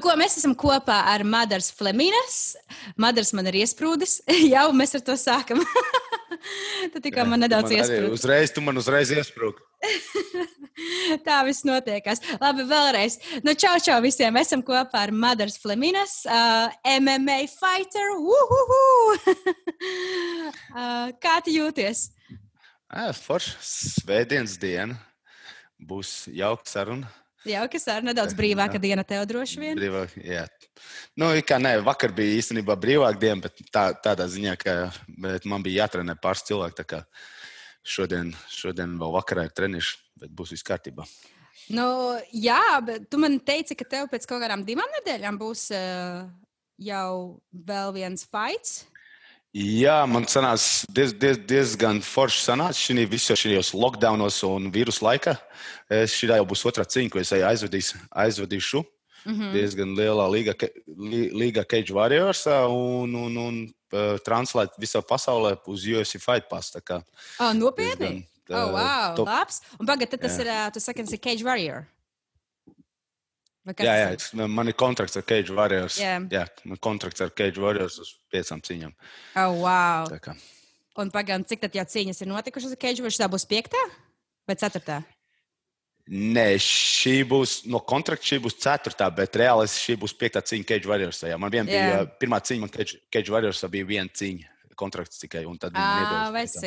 Nu, ko, mēs esam kopā ar Madars Fleminas. Madars man ir iesprūdis. Jau mēs ar to sākam. Tad tikai man nedaudz iesprūdis. Uzreiz, tu man uzreiz iesprūdi. Tā viss notiekās. Labi, vēlreiz. Nu, čau, čau visiem. Mēs esam kopā ar Madars Fleminas, uh, MMA fighter. uh, kā tu jūties? Forši, svētdienas diena. Būs jauka saruna. Jauka saruna, nedaudz brīvāka jā. diena tev droši vien. Brīvāk, jā. Nu, kā nē, vakar bija īstenībā brīvāka diena, bet tā, tādā ziņā, ka man bija jātrenē pāris cilvēki. Šodien, šodien vēl vakarā ir treniņš, bet būs viss kārtībā. Nu, jā, bet tu man teici, ka tev pēc kaut kādām divām nedēļām būs uh, jau vēl viens fights. Jā, man sanāca diez, diez, diezgan forši sanāca šī visā šajos lockdownos un vīrusu laikā. Šī jau būs otrā cīņa, ko es aizvedīšu. aizvedīšu. Mm -hmm. Diezgan lielā līga, līga Cage Warriors un, un, un uh, translēt visā pasaulē uz UFC Fight Pass. Oh, nopietni! Diezgan, uh, oh, wow! Top. Labs! Un pagaid, tas jā. ir, tu saki, tas ir Cage Warrior. Jā, jā, man ir kontrakts ar Cage Warriors. Jā, jā man ir kontrakts ar Cage Warriors uz piecām cīņām. Oh, wow. Un pagaidām, cik tad jau cīņas ir notikušas ar Cage Warriors? Tā būs piektā vai ceturtā? Nē, šī būs no kontrakta, šī būs ceturtā, bet reāli šī būs piektā cīņa Cage Warriors. Jā. Man bija yeah. pirmā cīņa, man Cage, Cage Warriors bija viena cīņa, kontrakts tikai. Un tad viņi ah, iedomājās.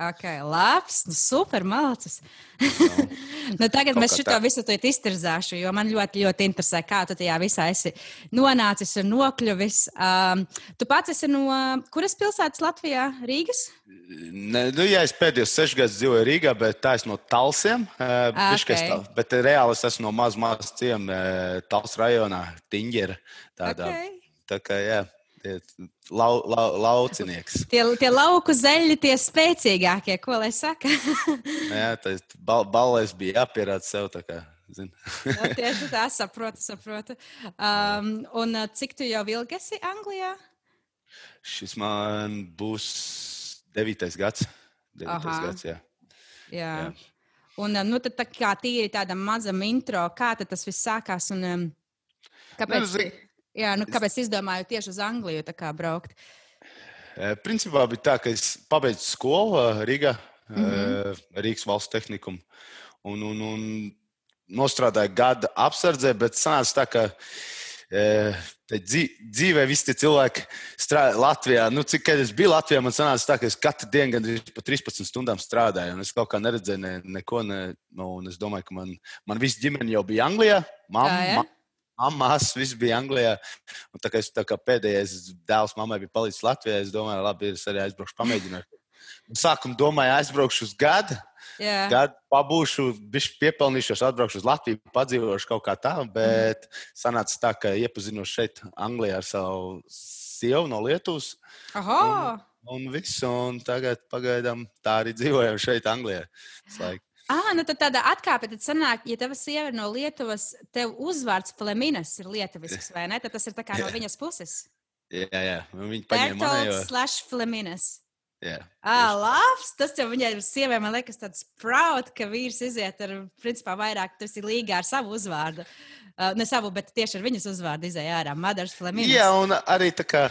Ok, labs, nu super mācis. No. nu, tagad Kaut mēs šo visu izterzāšu, jo man ļoti, ļoti interesē, kā tu tajā visā esi nonācis un nokļuvis. Um, tu pats esi no kuras pilsētas Latvijā? Rīgas? Ne, nu, jā, es pēdējos sešus gadus dzīvoju Rīgā, bet tā es no Talsiem. Uh, okay. tā, bet reāli es esmu no maz, maz ciem uh, Tals rajonā, Tiņģera. Tādā, okay. Tā kā, jā. Lau, lau, laucinieks. Tie, tie lauku zeļi, tie spēcīgākie, ko lai saka. Jā, tas bal, balēs bija jāpierāda sev. No, nu, tieši tā, saprotu, saprotu. Um, un uh, cik tu jau ilgi esi Anglijā? Šis man būs devītais gads. Devītais gads jā. Jā. jā. Un uh, nu, tad tā kā tīri tāda maza intro, kā tas viss sākās un um, kāpēc? Nu, zin, Jā, nu, kāpēc izdomāju tieši uz Angliju braukt? Principā bija tā, ka es pabeidzu skolu Rīgā, mm -hmm. Rīgas valsts tehniku, un, un, un nostrādāju gada apsardzē, bet sanāca tā, ka dzīvē visi tie cilvēki strādā Latvijā. Nu, cik es biju Latvijā, man sanāca tā, ka es katru dienu gandrīz pa 13 stundām strādāju, un es kaut kā neredzēju ne, neko. Ne, nu, es domāju, ka man, man viss ģimene jau bija Anglijā. Mamma, ah, ja? Māsas, viss bija Anglijā. Un tā kā, es, tā kā pēdējais dēls mammai bija palicis Latvijā, es domāju, labi, es arī aizbraukšu, pamēģināšu. Sākumā domāju, aizbraukšu uz gadu. Yeah. Gadu pabūšu, bišķi piepelnīšos, atbraukšu uz Latviju, padzīvošu kaut kā tā, bet mm. sanāca tā, ka iepazinos šeit Anglijā ar savu sievu no Lietuvas. Aha! Un, un viss, un tagad pagaidām tā arī dzīvojam šeit Anglijā. Like, Ah, nu tad tāda atkāpe, tad sanāk, ja tava sieva ir no Lietuvas, tev uzvārds Fleminas ir lietuvisks, vai ne? Tad tas ir tā kā no viņas puses. Jā, jā, viņi paņēma manējo. slash Fleminas. Jā. Ah, labs! Tas jau viņai sievai, man liekas, tāds proud, ka vīrs iziet ar, principā, vairāk, tas ir līgā ar savu uzvārdu. Uh, ne savu, bet tieši ar viņas uzvārdu izēja ārā. Mothers Fleminas. Jā, un arī tā kā,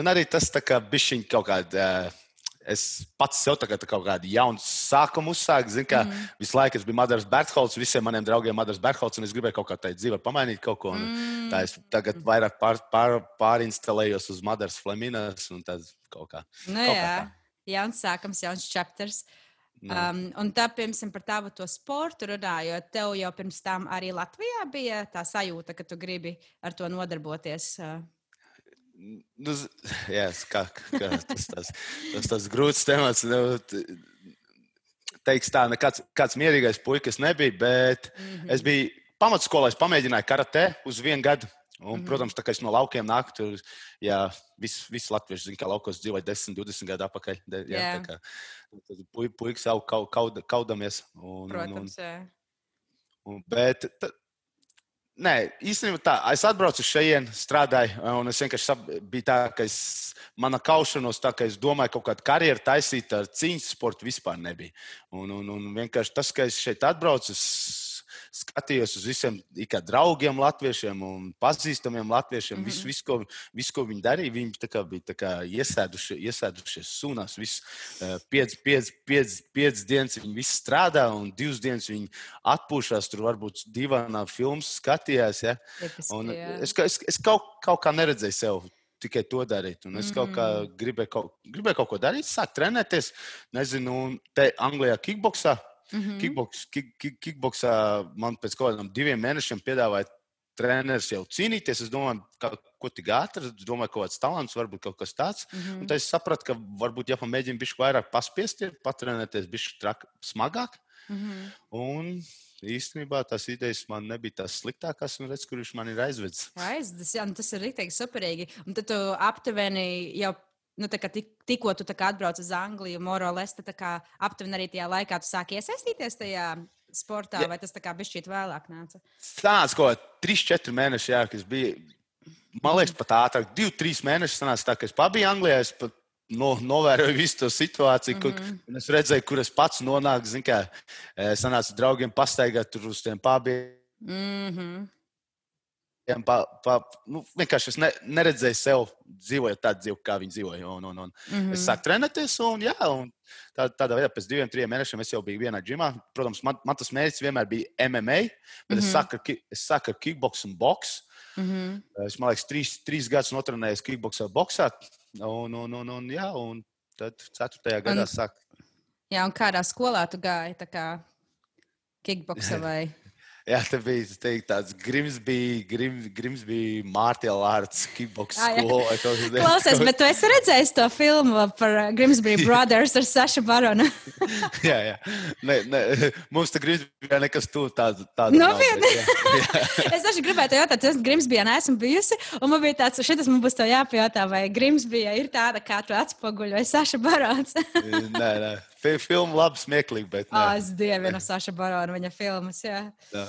un arī tas tā kā bišķiņ kaut kāda. Uh, es pats sev tagad kaut kādu jaunu sākumu uzsāku. Zinu, ka mm. visu laiku es biju Madaras Bertholts, visiem maniem draugiem Madaras Bertholts, un es gribēju kaut kā tādu dzīvē pamainīt kaut ko. Mm. Tā es tagad vairāk pār, pār, pārinstalējos uz Madaras Flaminas un tad kaut kā. Nu, kaut jā, kā jauns sākums, jauns chapters. No. Um, un tā, piemēram, par tavu to sportu runājot, tev jau pirms tam arī Latvijā bija tā sajūta, ka tu gribi ar to nodarboties. Uh, Nu, jā, kā, kā tas, tas, tas, tas grūts temats. Nu, teiks tā, nekāds kāds mierīgais puikas nebija, bet mm -hmm. es biju pamatskolā, es pamēģināju karatē uz vienu gadu. Un, mm -hmm. Protams, tā kā es no laukiem nāku, tur jā, vis latvieši zina, ka laukos dzīvoja 10, 20 gadu atpakaļ. Jā, jā. tā kā puikas jau kaud, kaudamies. Un, Protams, un, un, un, bet Nē, īstenībā tā. Es atbraucu šeit, strādāju, un es vienkārši biju tā, ka es, mana kaušanos, tā, ka es domāju, ka kaut kāda karjeras taisīt ar cīņas sportu vispār nebija. Un, un, un vienkārši tas, ka es šeit atbraucu, es skatījos uz visiem draugiem, latviešiem un pazīstamiem latviešiem. Mm -hmm. visu, visu, ko, visu, ko viņi darīja, viņi kā bija kā iesēduši, iesēdušies sunās. Visu, uh, piec, piec, piec, piec dienas viņi visi strādā, un divas dienas viņi atpūšas. Tur varbūt divām filmas skatījās. Ja? Un es, es, es kaut, kaut kā neredzēju sev tikai to darīt. Un es mm -hmm. kaut kā gribēju kaut, gribēju kaut ko darīt, sākt trenēties. Nezinu, te Anglijā kickboxā. Mm -hmm. Kickbox, kick, kick, kickboxā man pēc kaut kādiem diviem mēnešiem piedāvāja treneris jau cīnīties. Es domāju, ka, ko tik ātri, es domāju, ka kaut kāds talants, varbūt kaut kas tāds. Mm -hmm. Un tad es sapratu, ka varbūt jāpamēģina bišķi vairāk paspiest, patrenēties bišķi trak, smagāk. Mm -hmm. Un īstenībā tās idejas man nebija tās sliktākās, un redz, kur viņš man ir aizvedis. Aizdas, jā, nu tas ir rīktīgi superīgi. Un tad tu aptuveni jau. Nu, kā tik, tikko tu kā atbrauc uz Angliju, Morales, tad kā aptuveni arī tajā laikā tu sāki iesaistīties tajā sportā, Jā. vai tas bija šķiet vēlāk nāca? Kaut kādā 3-4 mēneši, jā, kas bija. Man liekas, pat ātrāk, 2-3 mēneši sanāca tā, ka es pabiju Anglijā. Es pat no, novēroju visu to situāciju, mm -hmm. kur es redzēju, kur es pats nonāku. Zinu, kā eh, sanāca draugiem pastaigāt tur uz tiem pabiem. Mm -hmm. Pa, pa, nu, vienkārši es ne, neredzēju sev dzīvojot tādu dzīvi, kā viņi dzīvoja. Un, un, un. Mm -hmm. Es sāku trenēties, un, jā, un tā, tādā veidā pēc diviem, trim mēnešiem es jau biju vienā džimā. Protams, man, man tas mērķis vienmēr bija MMA, bet mm -hmm. es, sāku ar, es sāku ar kickbox un boxu. Mm -hmm. Es domāju, ka trīs, trīs gadus notrenējos kickboxā, boxā. Un, un, un, un, jā, un tad ceturtajā gadā Un- sāk. Jā, un kādā skolā tu gāji? Kickboxa vai? Jā, tā bija es teiktu, tāds grims bija, grims, grims bija Mārtiņa Ā, jā. skola. Klausies, bet tu esi redzējis to filmu par uh, Grimsby Brothers ar Sašu Baronu? jā, jā. Ne, ne, mums tā grims bija nekas tuvu tādu. tādu Nopietni? es taču gribēju te jautāt, es Grimsbijā neesmu bijusi, un man bija tāds, šitas man būs to jāpajautā, vai Grimsbijā ir tāda, kā tu atspoguļoji Saša Barons. nē, nē. Fi- Filma labi smieklīgi, bet. Nē. es dievinu Saša Baronu, viņa filmas, jā. Jā.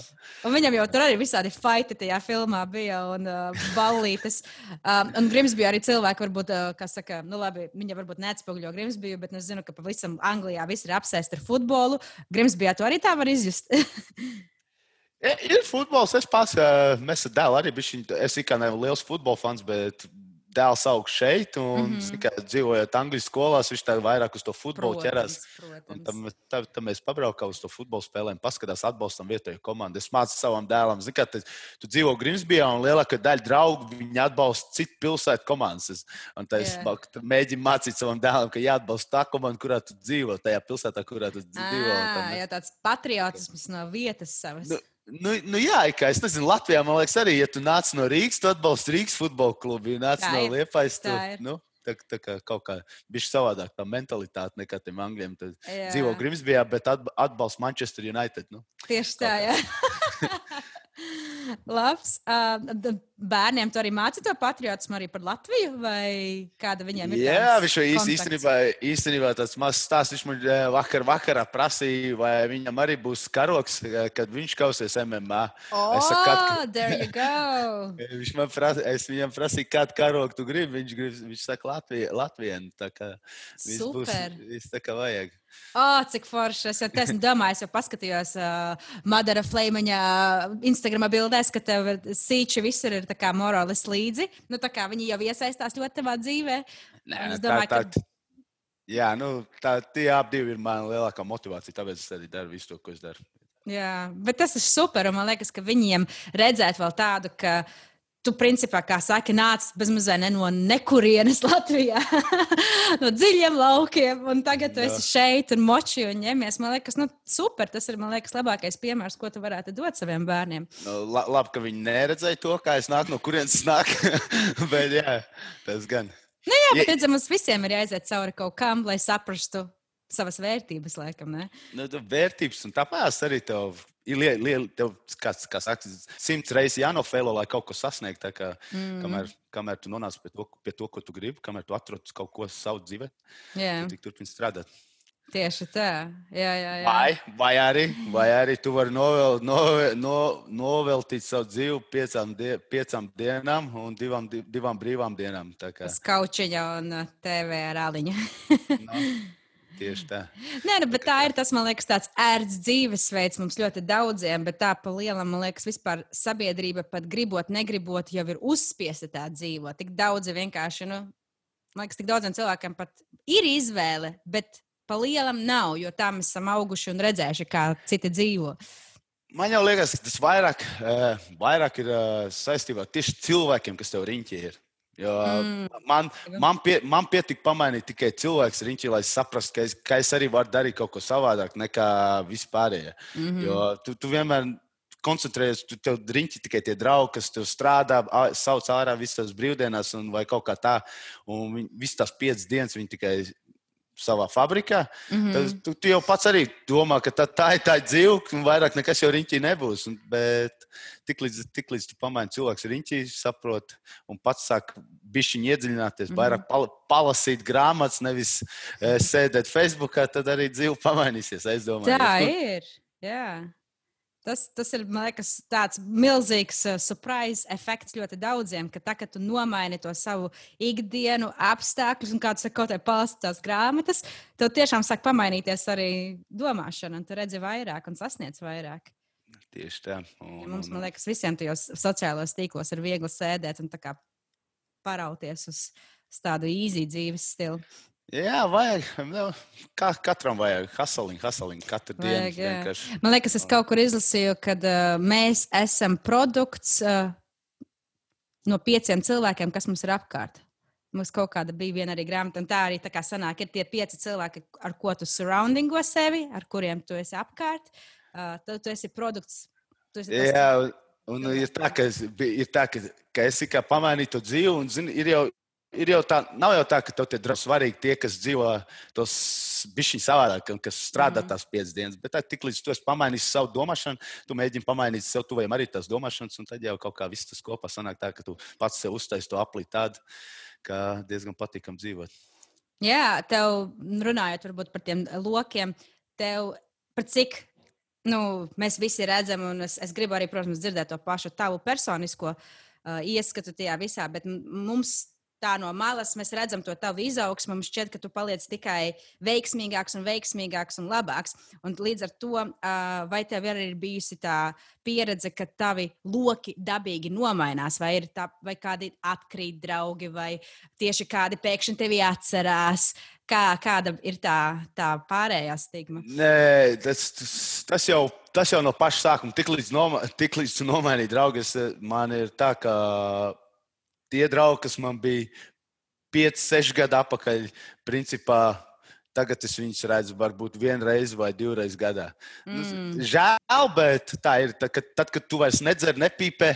Un viņam jau tur arī visādi fighti tajā filmā bija un uh, ballītes. Um, un Grimsbijā arī cilvēki, varbūt, uh, kas saka, nu labi, viņi varbūt neatspoguļo Grimsbiju, bet nu, es zinu, ka pavisam Anglijā viss ir apsēsts ar futbolu. Grimsbijā to arī tā var izjust. Ja, Ir futbols, es pats, ā, mēs ar dēlu arī bijām. Es kā neesmu liels futbola fans, bet dēls aug šeit. Un, mm. -hmm. kā, dzīvojot Anglijas skolās, viņš tā vairāk uz to futbolu ķerās. Un protams. tam, tam, tam mēs pabraukām uz to futbola spēlēm, paskatās, atbalstam vietējo komandu. Es mācu savam dēlam, zini, ka tu, tu dzīvo Grimsbijā un lielākā daļa draugu viņi atbalsta citu pilsētu komandas. Un tā es yeah. mēģinu mācīt savam dēlam, ka jāatbalsta tā komanda, kurā tu dzīvo, tajā pilsētā, kurā tu dzīvo. tam Ah, mēs- jā, tāds patriotisms no vietas savas. Nu, Nu, nu jā, kā es nezinu, Latvijā man liekas, arī, ja tu nāc no Rīgas, tu atbalsti Rīgas futbola klubu. Ja nāc Tā no Liepājas, ir. nu, tā, tā kā kaut kā bija savādāk tā mentalitāte nekā tiem angļiem. Tad Jā. dzīvo Grimsbijā, bet atb- atbalsta Manchester United. Nu. Tieši tā, jā. Labs. Uh, bērniem tu arī māci to patriotismu arī par Latviju, vai kāda viņiem ir? Jā, viņš jau īstenībā, īstenībā tāds mazs stāsts. Viņš man vakar vakarā prasīja, vai viņam arī būs karoks, kad viņš kausies MMA. Oh, Es saku, kad- there you go. Viņš man prasa, es viņam prasīju, kādu karogu tu gribi. Viņš, grib, viņš saka, Latvija, Latvija. Tā kā viss būs Super. viss tā kā vajag. Oh, cik forši. Es jau esmu domājis, jau paskatījos uh, Madara Flēmaņa Instagram bildēs, ka tev sīči visur ir tā kā morālis līdzi. Nu, tā kā viņi jau iesaistās ļoti tavā dzīvē. Nē, es tā, domāju, tā, ka- Jā, nu, tā, tie abi ir mana lielākā motivācija. Tāpēc es arī daru visu to, ko es daru. Jā, bet tas ir super. Man liekas, ka viņiem redzēt vēl tādu, ka tu, principā, kā saki, nāc bezmazliet ne no nekurienes Latvijā, no dziļiem laukiem, un tagad tu Jā. esi šeit un moči un ņemies. Man liekas, nu, super. Tas ir, liekas, labākais piemērs, ko tu varētu dot saviem bērniem. Nu, la, labi, ka viņi neredzēja to, kā es nāku, no kurienes es nāku. Bet jā, tas gan. Jā, Ja- bet redzam, mums visiem ir jāiziet cauri kaut kam, lai saprastu savas vērtības, laikam. Ne? Nu, tu vērtības, un tāpēc arī tev ir liela, liela tev, kāds, kā saka, simts reizes jānofēlo, lai kaut ko sasniegtu. Kā, mm. kamēr, kamēr tu nonāc pie to, pie to, ko tu gribi, kamēr tu atrod kaut ko savu dzīvē, Jā, tu tik turpini strādāt. tieši tā. Jā, jā, jā. Vai, vai, arī, vai arī tu vari novel, novel, no, noveltīt savu dzīvi piecām, die, piecām dienām un divām, di- divām brīvām dienām. Kā, Uz kaučiņa un uh, TV ar aliņu. Tieši tā. Nē, nu, bet tā ir tas, man liekas, tāds ērts dzīvesveids mums ļoti daudziem, bet tā pa lielam, man liekas, vispār sabiedrība pat gribot, negribot, jau ir uzspiesta tā dzīvot. Tik daudzi vienkārši, nu, man liekas, tik daudziem cilvēkiem pat ir izvēle, bet pa lielam nav, jo tā mēs esam auguši un redzējuši, kā citi dzīvo. Man jau liekas, ka tas vairāk, vairāk ir saistībā tieši cilvēkiem, kas tev riņķī ir. Jo mm. Man, man, pie, man pietika pamainīt tikai cilvēks riņķī, lai saprastu, ka, es, ka es arī varu darīt kaut ko savādāk nekā vispārējie. Mm -hmm. Jo tu, tu vienmēr koncentrējies, tu tev riņķi tikai tie draugi, kas tev strādā, sauc ārā visas tās brīvdienas un vai kaut kā tā. Un viņi, visas tās piecas dienas viņi tikai savā fabrikā. Mm -hmm. Tad tu, tu jau pats arī domā, ka tā, tā ir tā dzīve, un vairāk nekas jau riņķī nebūs. Un, bet tiklīdz tik līdz tu pamaini cilvēks riņķī, saprot, un pats sāk bišķiņi iedziļināties, mm -hmm. vairāk pal palasīt grāmatas, nevis e, sēdēt Facebookā, tad arī dzīve pamainīsies. Tā ir. Jā. Tas, tas ir liekas, tāds milzīgs uh, surprise efekts ļoti daudziem, ka tā, kad tu nomaini to savu ikdienu, apstākļus, un kāds kaut kādā palastās grāmatas, tev tiešām sāk pamainīties arī domāšana, un tu redzi vairāk un sasniedz vairāk. Tieši tā. Un, ja mums, man liekas, visiem tajos sociālajos tīklos ir viegli sēdēt un parauties uz tādu īzī dzīves stilu. Jā, vajag. Nu, kā katram vajag hasaliņu, hasaliņu katru vajag, dienu. Vienkārši. Man liekas, es kaut kur izlasīju, ka uh, mēs esam produkts uh, no pieciem cilvēkiem, kas mums ir apkārt. Mums kaut kāda bija viena arī grāmata, un tā arī tā kā sanāk, ir tie pieci cilvēki, ar ko tu surroundingo sevi, ar kuriem tu esi apkārt. Uh, tad tu esi produkts. Tu esi Jā, un, un ir tā, ka, ir tā, ka, ka esi kā pamainīt to dzīvi, un zini, ir jau ir jau tā, nav jau tā, ka tev tie drusku svarīgi tie, kas dzīvo tos bišķiņu savādāk, kas strādā mm. tās piecas dienas. Bet tad, tik līdz tu esi pamainījis savu domāšanu, tu mēģini pamainīt sev tuvējiem arī tās domāšanas, un tad jau kaut kā viss tas kopā sanāk tā, ka tu pats sev uztaisi to aplī tādu, ka diezgan patīkam dzīvot. Jā, tev runājot varbūt par tiem lokiem, tev par cik. Nu, mēs visi redzam, un es, es gribu arī, protams, dzirdēt to pašu tavu personisko uh, ieskatu tajā visā, bet mums tā no malas mēs redzam to tavu izaugsmu. Mums šķiet, ka tu paliec tikai veiksmīgāks un veiksmīgāks un labāks. Un līdz ar to, vai tev arī ir bijusi tā pieredze, ka tavi loki dabīgi nomainās, vai ir tā, vai kādi atkrīt draugi, vai tieši kādi pēkšņi tevi atcerās? Kā, kāda ir tā, tā pārējā stigma? Nē, tas, tas, tas, jau, tas jau no paša sākuma, tik līdz, noma, tik līdz tu nomainīji draugus, man ir tā, ka tie draugi, kas man bija 5, 6 gadi atpakaļ, principā Tagad es viņus redzu varbūt vienreiz vai divreiz gadā. Nu, mm. Žēl, bet tā ir. Tā, kad, tad, kad tu vairs nedzer, nepīpē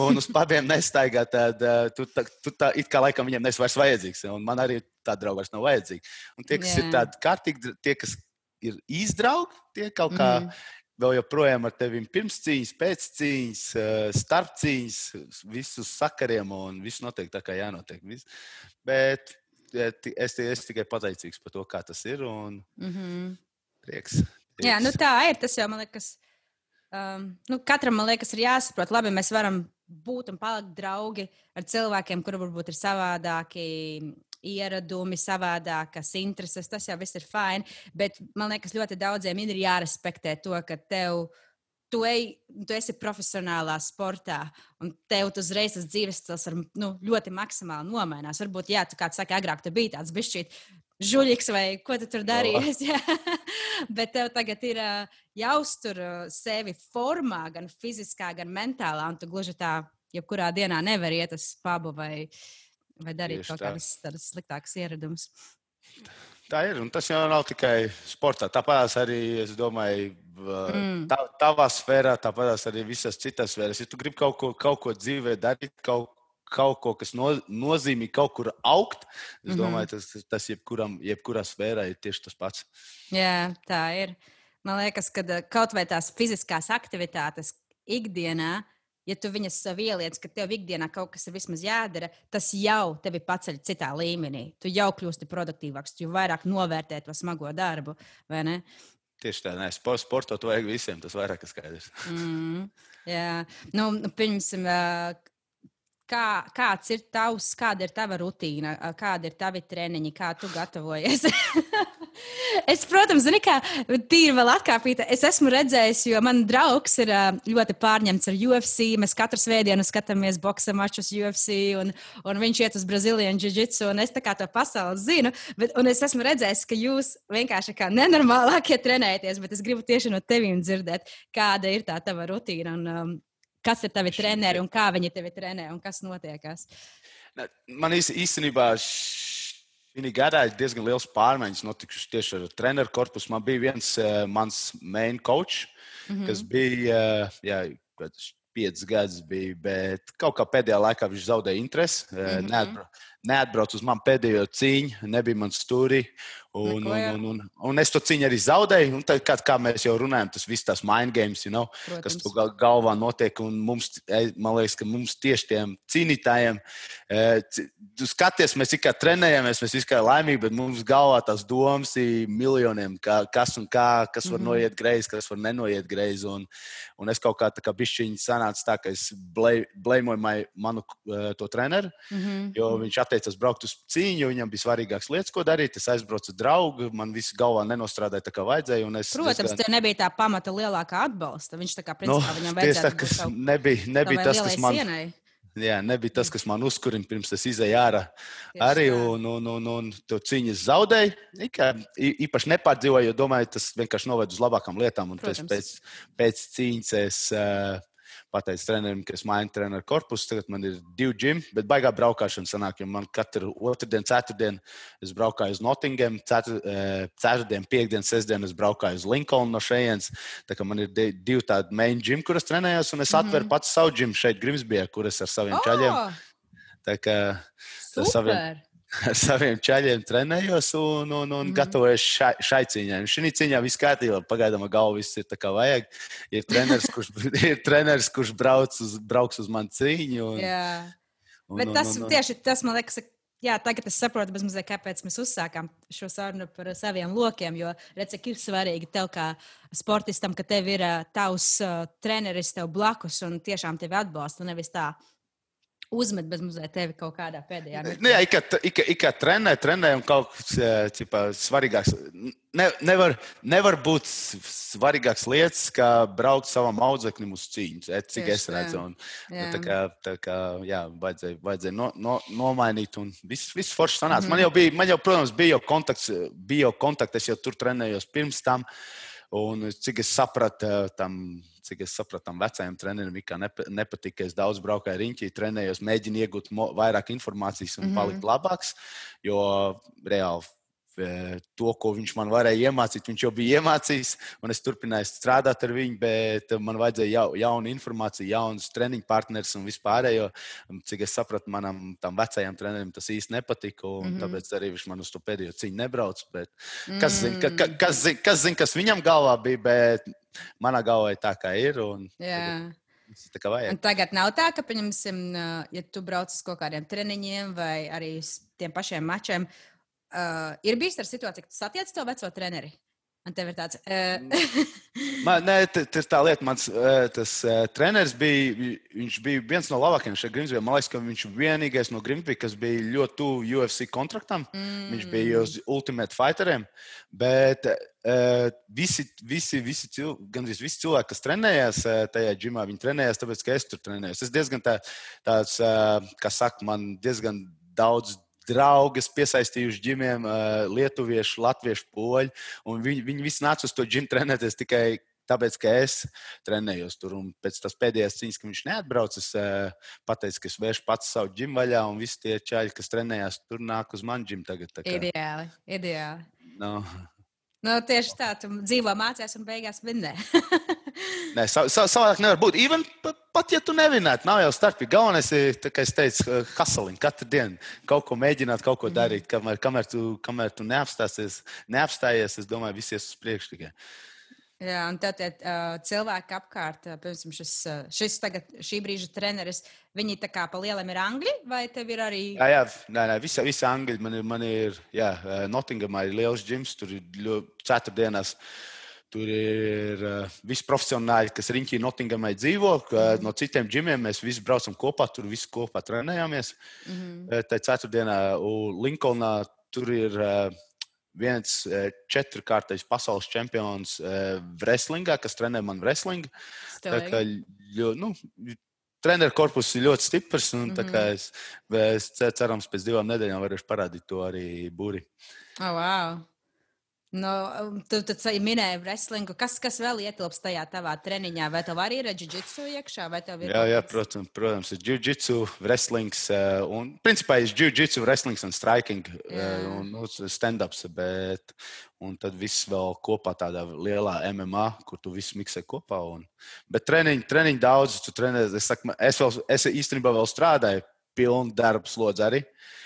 un uz pabiem nestaigā, tad uh, tu, tā, tu tā it kā laikam viņiem nes vairs vajadzīgs. Un man arī tā drauga vairs nav vajadzīga. Un tie, kas yeah. ir tādi kārtīgi, tie, kas ir izdraugi, tie kaut kā mm vēl joprojām ar tevi pirms cīņas, pēc cīņas, eh, starp cīņas, visus sakariem un viss notiek tā, kā jānotiek. Viss. Bet es, es tikai pateicīgs par to, kā tas ir. Un mm -hmm. prieks, prieks. Jā, nu tā ir. Tas jau man liekas, um, nu, katram man liekas, ir jāsaprot, labi, mēs varam būt un palikt draugi ar cilvēkiem, kuri varbūt ir savādāki ieradumi, savādākas intereses. Tas jau viss ir fini. Bet man liekas, ļoti daudziem ir jārespektē to, ka tev. Tu, ej, tu esi profesionālā sportā, un tev uzreiz tas dzīves stils ar, nu, ļoti maksimāli nomainās. Varbūt, jā, tu kāds saka, agrāk tu biji tāds bišķīt žuļiks vai ko tu tur darījies. Bet tev tagad ir jāuztur sevi formā, gan fiziskā, gan mentālā, un tu gluži tā, jebkurā dienā nevar iet uz pubu vai, vai darīt Tieši kaut tā. kādas tādas sliktākas ieradumus. Tā ir, un tas jau nav tikai sportā. Tāpēc arī, es domāju, mm. tā, tavā sfērā, tāpēc arī visas citas sfēras. Ja tu gribi kaut ko, kaut ko dzīvē darīt, kaut, kaut ko, kas no, nozīmē kaut kur augt, es mm -hmm. domāju, tas, tas jebkuram, jebkurā sfērā ir tieši tas pats. Jā, tā ir. Man liekas, ka kaut vai tās fiziskās aktivitātes ikdienā, ja tu viņas sev ieliec, ka tev ikdienā kaut kas ir vismaz jādara, tas jau tevi paceļ citā līmenī. Tu jau kļūsti produktīvāks, tu vairāk novērtē to smago darbu, vai ne? Tieši tā, nē, sportot vajag visiem, tas vairāk ir skaidrs. Mm, jā, nu, nu pirmsim, kā, kāds ir tavs, kāda ir tava rutīna, kāda ir tavi treniņi, kā tu gatavojies? Es, protams, zinu, kā tīri vēl atkāpīta. Es esmu redzējis, jo man draugs ir ļoti pārņemts ar UFC. Mēs katru svētdienu skatāmies boxa mačus UFC, un, un viņš iet uz Brazīlijas jiu-jitsu, un es tā kā to pasauli zinu. Bet, un es esmu redzējis, ka jūs vienkārši kā nenormālākie trenējaties, bet es gribu tieši no teviem dzirdēt, kāda ir tā tava rutīna. Un, um, kas ir tavi treneri un kā viņi tevi trenē un kas notiekās? Man īstenībā šī gadā ir diezgan liels pārmaiņas notikušas tieši ar treneru korpusu. Man bija viens uh, mans main coach, mm -hmm. kas bija uh, jā, piecus gadus, bija, bet kaut kā pēdējā laikā viņš zaudēja interesi. Mm -hmm. Neatbrauc, neatbrauc uz mani pēdējo cīņu, nebija man stūri. Un, un, un, un, un es to cīņu arī zaudēju. Tad, kā, kā mēs jau runājam, tas viss tās mind games, you know, Protams. kas tur gal, galvā notiek. Un mums, man liekas, ka mums tieši tiem cīnītājiem, tu e, skaties, mēs tikai trenējamies, mēs tikai laimīgi, bet mums galvā tās domas ir miljoniem, kā, kas un kā, kas var mm -hmm. noiet greizi, kas var nenoiet greizi. Un, un es kaut kā tā kā bišķiņi sanāca tā, ka es blēmoju manu uh, to treneru, mm -hmm. jo viņš atteicās braukt uz cīņu, viņam bija svarīgākas lietas, ko darīt. Es aizbraucu draugu, man viss galvā nenostrādāja tā, kā vajadzēja. Es, Protams, diezgan... tev nebija tā pamata lielākā atbalsta. Viņš tā kā principā no, viņam vajadzēja. Tā, kas nebija, nebija tas, kas man. Sienai. Jā, nebija tas, kas man uzkurina pirms es izēju ārā. Arī un, un, un, un to cīņas zaudēju. Īpaši nepārdzīvoju, jo domāju, tas vienkārši noved uz labākām lietām. Un pēc, pēc cīņas es uh, pateicu trenerim, ka es mainu treneru korpusu. Tagad man ir divi džimi, bet baigā braukšana sanāk, jo man katru otrdienu, ceturtdienu es braukāju uz Nottingham, eh, ceturtdienu, piekdienu, sestdienu es braukāju uz Linkolnu no šejienes. Tā kā man ir divi tādi main džimi, kuras trenējos, un es atveru mm -hmm. pats savu džimu šeit Grimsbijā, kur es ar saviem oh! čaļiem. Tā kā ar saviem, ar saviem čaļiem trenējos un, un, un mm. gatavojos šai, šai cīņai. Šī cīņā viss kārtībā, pagaidām galva viss ir tā kā vajag. Ir treneris, kurš, ir treneris, kurš brauc uz, brauks uz manu cīņu. Un, jā. Un, Bet tas un, un, un, tieši tas man liekas. Jā, tagad es saprotu, mazliet, kāpēc mēs uzsākām šo sarunu par saviem lokiem. Jo, redz, cik ir svarīgi tev, kā sportistam, ka tev ir uh, tavs uh, treneris tev blakus un tiešām tevi atbalsta. Nevis tā, uzmet bez mazliet tevi kaut kādā pēdējā mirklī. Nu, jā, ik kā, ik, ik kā trenē, trenē un kaut kas cipā, svarīgāks. Ne, nevar, nevar būt svarīgāks lietas, kā braukt savam audzeknim uz cīņu, cik Tieši, es redzu. Un, nu, tā kā, tā kā jā, vajadzēja, vajadzēja no, no, nomainīt, un viss, viss forši sanāca. Mm. Man jau bija, man jau, protams, bija jau kontakts, bija jau kontakts, es jau tur trenējos pirms tam. Un cik es sapratu, tam cik es sapratu, tam vecajam trenerim nepa, nepatika, ka es daudz braukāju riņķī, trenējos, mēģināju iegūt vairāk informācijas un mm -hmm. palikt labāks. Jo reāli to, ko viņš man varēja iemācīt, viņš jau bija iemācījis, un es turpināju strādāt ar viņu, bet man vajadzēja jau, jaunu informāciju, jaunus treniņu partnerus un vispārējo. Cik es sapratu, manam tam vecajam trenerim tas īsti nepatika, un mm -hmm. tāpēc arī viņš man uz to pēdējo cīņu nebrauc. Bet kas zina, ka, ka, kas, zin, kas, zin, kas viņam galvā bija, bet manā galvā ir tā, kā ir. Un, yeah. Tagad, nav tā, ka, pieņemsim, ja tu brauc uz kaut kādiem treniņiem vai arī tiem pašiem mačiem, uh, ir bijis ar situāciju, ka tu satiec to veco treneri. Man te ir tāds. Uh... Man, nē, tas ir tā lieta. Mans tas, uh, treneris bija, viņš bija viens no labākajiem šeit Grimsbijā. Man liekas, ka viņš bija vienīgais no Grimsbijas, kas bija ļoti tuvu UFC kontraktam. Mm. Viņš bija uz Ultimate Fighteriem. Bet uh, visi, visi, visi, cil, gandrīz visi cilvēki, kas trenējās uh, tajā ģimā, viņi trenējās tāpēc, ka es tur trenējos. Es diezgan tā, tāds, uh, kā saka, man diezgan daudz draugus, piesaistījuši ģimiem, lietuviešu, latviešu, poļu. Viņi, viņi visi nāca uz to ģimu trenēties tikai tāpēc, ka es trenējos tur. Un pēc tam pēdējās cīņas, kad viņš neatbrauca, es pateicu, ka es vēršu pats savu ģimu vaļā, un visi tie čaļi, kas trenējās, tur nāk uz manu ģimu tagad. Ideāli, ideāli. No. Nu, tieši tā, tu dzīvo mācās un beigās vinnē. Nē, savādāk nevar būt. Even pat, pat ja tu nevinētu, nav jau starpība. Galvenais ir, kā es teicu, hustling. Katru dienu kaut ko mēģināt, kaut ko darīt. Kamēr, kamēr tu, kamēr tu neapstāsies, neapstājies, es domāju, viss ies uz priekšu tikai. Jā, un tad tie uh, cilvēki apkārt, uh, piemēram, šis, uh, šis tagad, šī brīža treneris, viņi tā kā pa lielam ir angļi, vai tev ir arī? Jā, jā nē, nē, visi, visi angļi. Man ir, man ir jā, Nottingamā ir liels džims, tur ir ceturtdienās. Tur ir uh, visi profesionāļi, kas riņķī Nottingamai dzīvo. Mm. No citiem ģimiem mēs visi braucam kopā, tur visi kopā trenējāmies. Mm -hmm. Tā ceturtdienā Linkolnā tur ir uh, viens četrkārtais pasaules čempions wrestlingā, kas trenē man wrestlingu. Nu, treneru korpus ir ļoti stiprs. Un, mm -hmm. es, es cerams, pēc divām nedēļām varēšu parādīt to arī būri. Oh, wow. Nu, tu, tu minēji wrestlingu. Kas, kas vēl ietilpst tajā tavā treniņā? Vai tev arī ir jiu-jitsu iekšā? Ir jā, jā, protams, protams ir jiu-jitsu, wrestlings. Eh, un, principā, ir jiu-jitsu, wrestlings un striking jā. Eh, un nu, stand-ups. Bet, un tad viss vēl kopā tādā lielā MMA, kur tu visu miksē kopā. Un, bet treniņi, treniņi daudz, tu trenē. Es, saku, es, vēl, es īstenībā vēl strādāju pilnu darbu slodzi arī. Uh,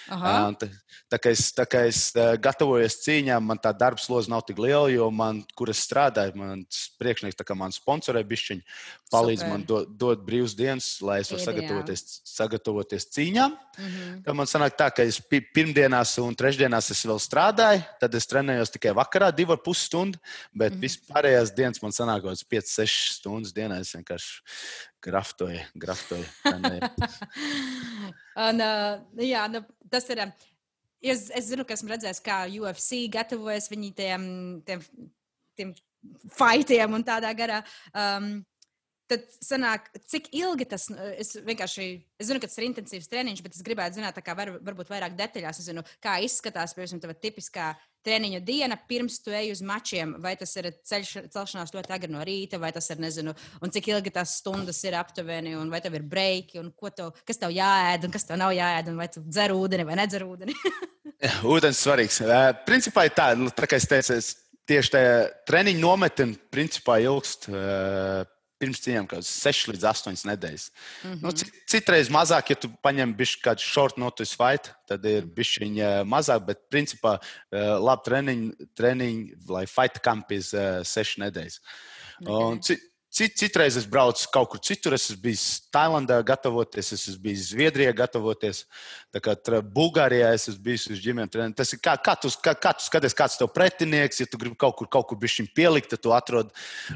tā, tā, kā es, tā kā es uh, gatavojos cīņām, man tā darba slodze nav tik liela, jo man, kur es strādāju, mans priekšnieks, tā kā man sponsorē bišķiņu, palīdz Super. man do, dot brīvas dienas, lai es varu sagatavoties, sagatavoties cīņām. Mm -hmm. Tad man sanāk tā, ka es pirmdienās un trešdienās es vēl strādāju, tad es trenējos tikai vakarā, divu ar pus stundu, bet mm -hmm. vispārējās dienas man sanāk kaut kāds 5-6 stundas dienā. Es vienkārši graftoju, graftoju. un, uh, jā, nu, tas ir. Es, es zinu, ka esmu redzējis, kā UFC gatavojas viņi tiem, tiem, tiem faitiem un tādā garā. Um, tad sanāk, cik ilgi tas es vienkārši. Es zinu, ka tas ir intensīvs treniņš, bet es gribētu zināt, kā var, varbūt vairāk detaļās. Es zinu, kā izskatās, piemēram, tā tipiskā treniņa diena pirms tu ej uz mačiem. Vai tas ir ceļš, celšanās ļoti agri no rīta, vai tas ir, nezinu, un cik ilgi tās stundas ir aptuveni, un vai tev ir breiki, un tev, kas tev jāēd, un kas tev nav jāēd, un vai tu dzer ūdeni vai nedzer ūdeni. Ūdens svarīgs. Principā ir tā, nu, tā kā es teicu, es tieši tajā treniņa nometnē principā ilgst pirms cīņām kaut kādas 6 līdz 8 nedēļas. Mm -hmm. nu, citreiz mazāk, ja tu paņem kādu short notice fight, tad ir bijis viņa mazāk, bet principā labi treniņi, treniņi lai fight camp ir 6 nedēļas. Okay. Un, Cit, citreiz es braucu kaut kur citur, es esmu bijis Tailandā, gatavoties, es esmu bijis Zviedrijā, gatavoties. Bulgārijā es esmu bijis uz ģimenes treniņiem. Tas ir kā, kā, tu, kā, kā tu skaties, kāds ir tavs pretinieks. Ja tu gribi kaut kur, kaut kur bišķiņ pielikt, tad tu atrod,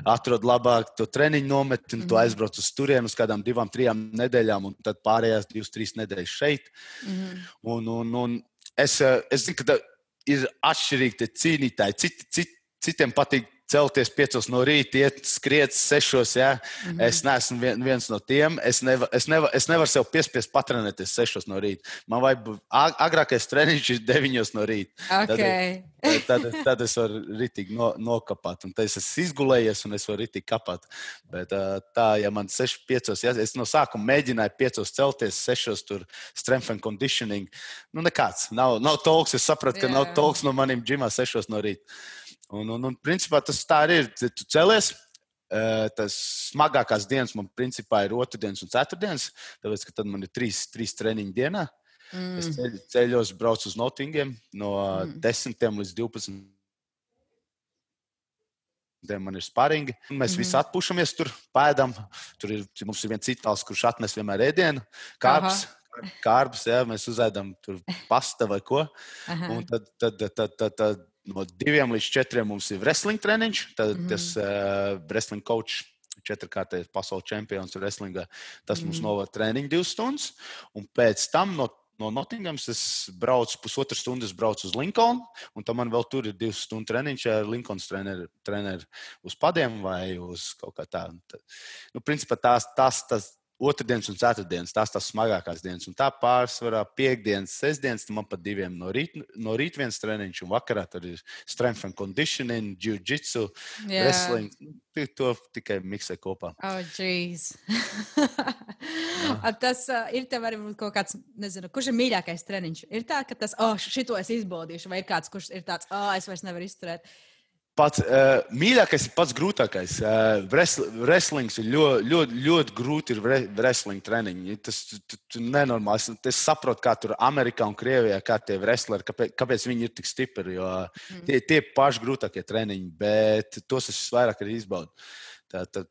atrod labāk to treniņu nometni, un tu mhm. aizbrauc uz turieni uz kādām divām, trijām nedēļām, un tad pārējās divas, trīs nedēļas šeit. Mm un, un, un es, es zinu, ka ir atšķirīgi cīnītāji. Cit, cit, citiem patīk celties piecos no rīta, iet skriet sešos. Ja? Mm -hmm. Es neesmu vien, viens no tiem. Es, neva, es, neva, es nevaru sev piespiest patrenēties sešos no rīta. Man vajag agrākais treniņš ir deviņos no rīta. Okay. Tad, tad, tad es varu ritīgi no, nokāpt. Un tad es esmu izgulējies un es varu ritīgi kāpāt. Bet tā, ja man sešos, piecos, ja es no sākuma mēģināju piecos celties, sešos tur strength and conditioning, nu nekāds. Nav, nav talks. Es sapratu, ka yeah. nav talks no maniem džimā sešos no rīta. Un, un, un principā tas tā arī ir. Tu celies, tas smagākās dienas man principā ir otrdienas un ceturtdienas, tāpēc ka tad man ir trīs, trīs treniņu dienā. Mm. Es ceļ, ceļos, braucu uz Nottingiem no mm. 10 līdz 12. Man ir sparingi. Mēs mm. visi atpūšamies tur, pēdam. Tur ir, mums ir viens citāls, kurš atnes vienmēr ēdienu, kāpnes. Kārbs, jā, mēs uzēdam tur pasta vai ko. Aha. Un tad, tad, tad, tad, tad, tad no diviem līdz četriem mums ir wrestling treniņš. Tad mm -hmm. tas uh, wrestling coach, četrkārtais pasaules čempions wrestlingā, tas mm mums mhm. novada treniņu divas stundas. Un pēc tam no no Nottingams es braucu pusotru stundu, braucu uz Linkolnu, un tam man vēl tur ir divas stundu treniņš ar Linkolnas treneru, treneru uz padiem vai uz kaut kā tādu. Nu, principā tās, tās, tas, Otradienas un ceturtdienas, tās tās smagākās dienas. Un tā pārsvarā piekdienas, sestdienas, man pat diviem no rīta, no rīta viens treniņš, un vakarā tur ir strength and conditioning, jiu-jitsu, yeah. wrestling. To tikai miksē kopā. Oh, jeez. tas uh, ir tev arī kaut kāds, nezinu, kurš ir mīļākais treniņš. Ir tā, ka tas, oh, šito es izbaudīšu, vai ir kāds, kurš ir tāds, oh, es vairs nevaru izturēt. Pats uh, mīļākais ir pats grūtākais. Uh, wrestlings ir ļoti, ļoti, ļoti grūti. Ir wrestling treniņi. Tas ir nenormāls. Es saprotu, kā tur Amerikā un Krievijā, kā tie wrestleri, kāpēc, kāpēc viņi ir tik stipri. Jo mm. tie ir paši grūtākie treniņi, bet tos es vairāk arī izbaudu. Tā, tad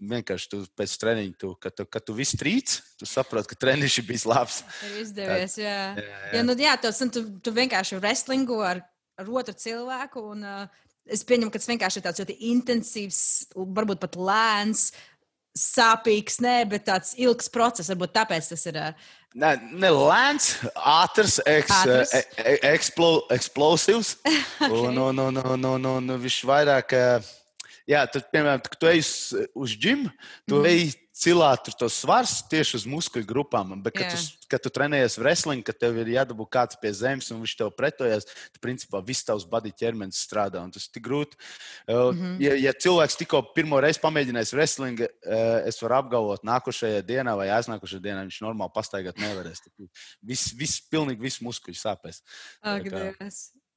vienkārši tu pēc treniņa, tu, kad, tu, kad tu viss trīc, tu saproti, ka treniņš ir bijis labs. Ir izdevies, jā. Jā, jā. jā, nu, jā tos, tu, tu vienkārši wrestlingu ar, ar otru cilvēku. Un, uh, Es pieņemu, ka tas vienkārši ir tāds ļoti intensīvs, varbūt pat lēns sāpīgs, nē, bet tāds ilgs process. Varbūt tāpēc tas ir. Ne, ne lēns, ātrs, eks, ātrs. E, e, eksplo, eksplosīvs. okay. Un, un, un, un, un, un viņš vairāk, jā, tad, piemēram, kad tu ej uz, džimu, tu mm. ej cilāt tos svars tieši uz muskuļu grupām. Bet, kad, yeah. tu, kad tu trenējies wrestling, kad tev ir jādabū kāds pie zemes un viņš tev pretojas, tad principā viss tavs body ķermenis strādā. Tas ir tik grūti. Mm -hmm. ja, ja cilvēks tikko pirmo reizi pamēģinājis wrestling, es varu apgalvot, nākošajā dienā vai aiznākošajā dienā viņš normāli pastaigāt nevarēs. Viss, viss, pilnīgi viss muskuļi sāpēs. Ak!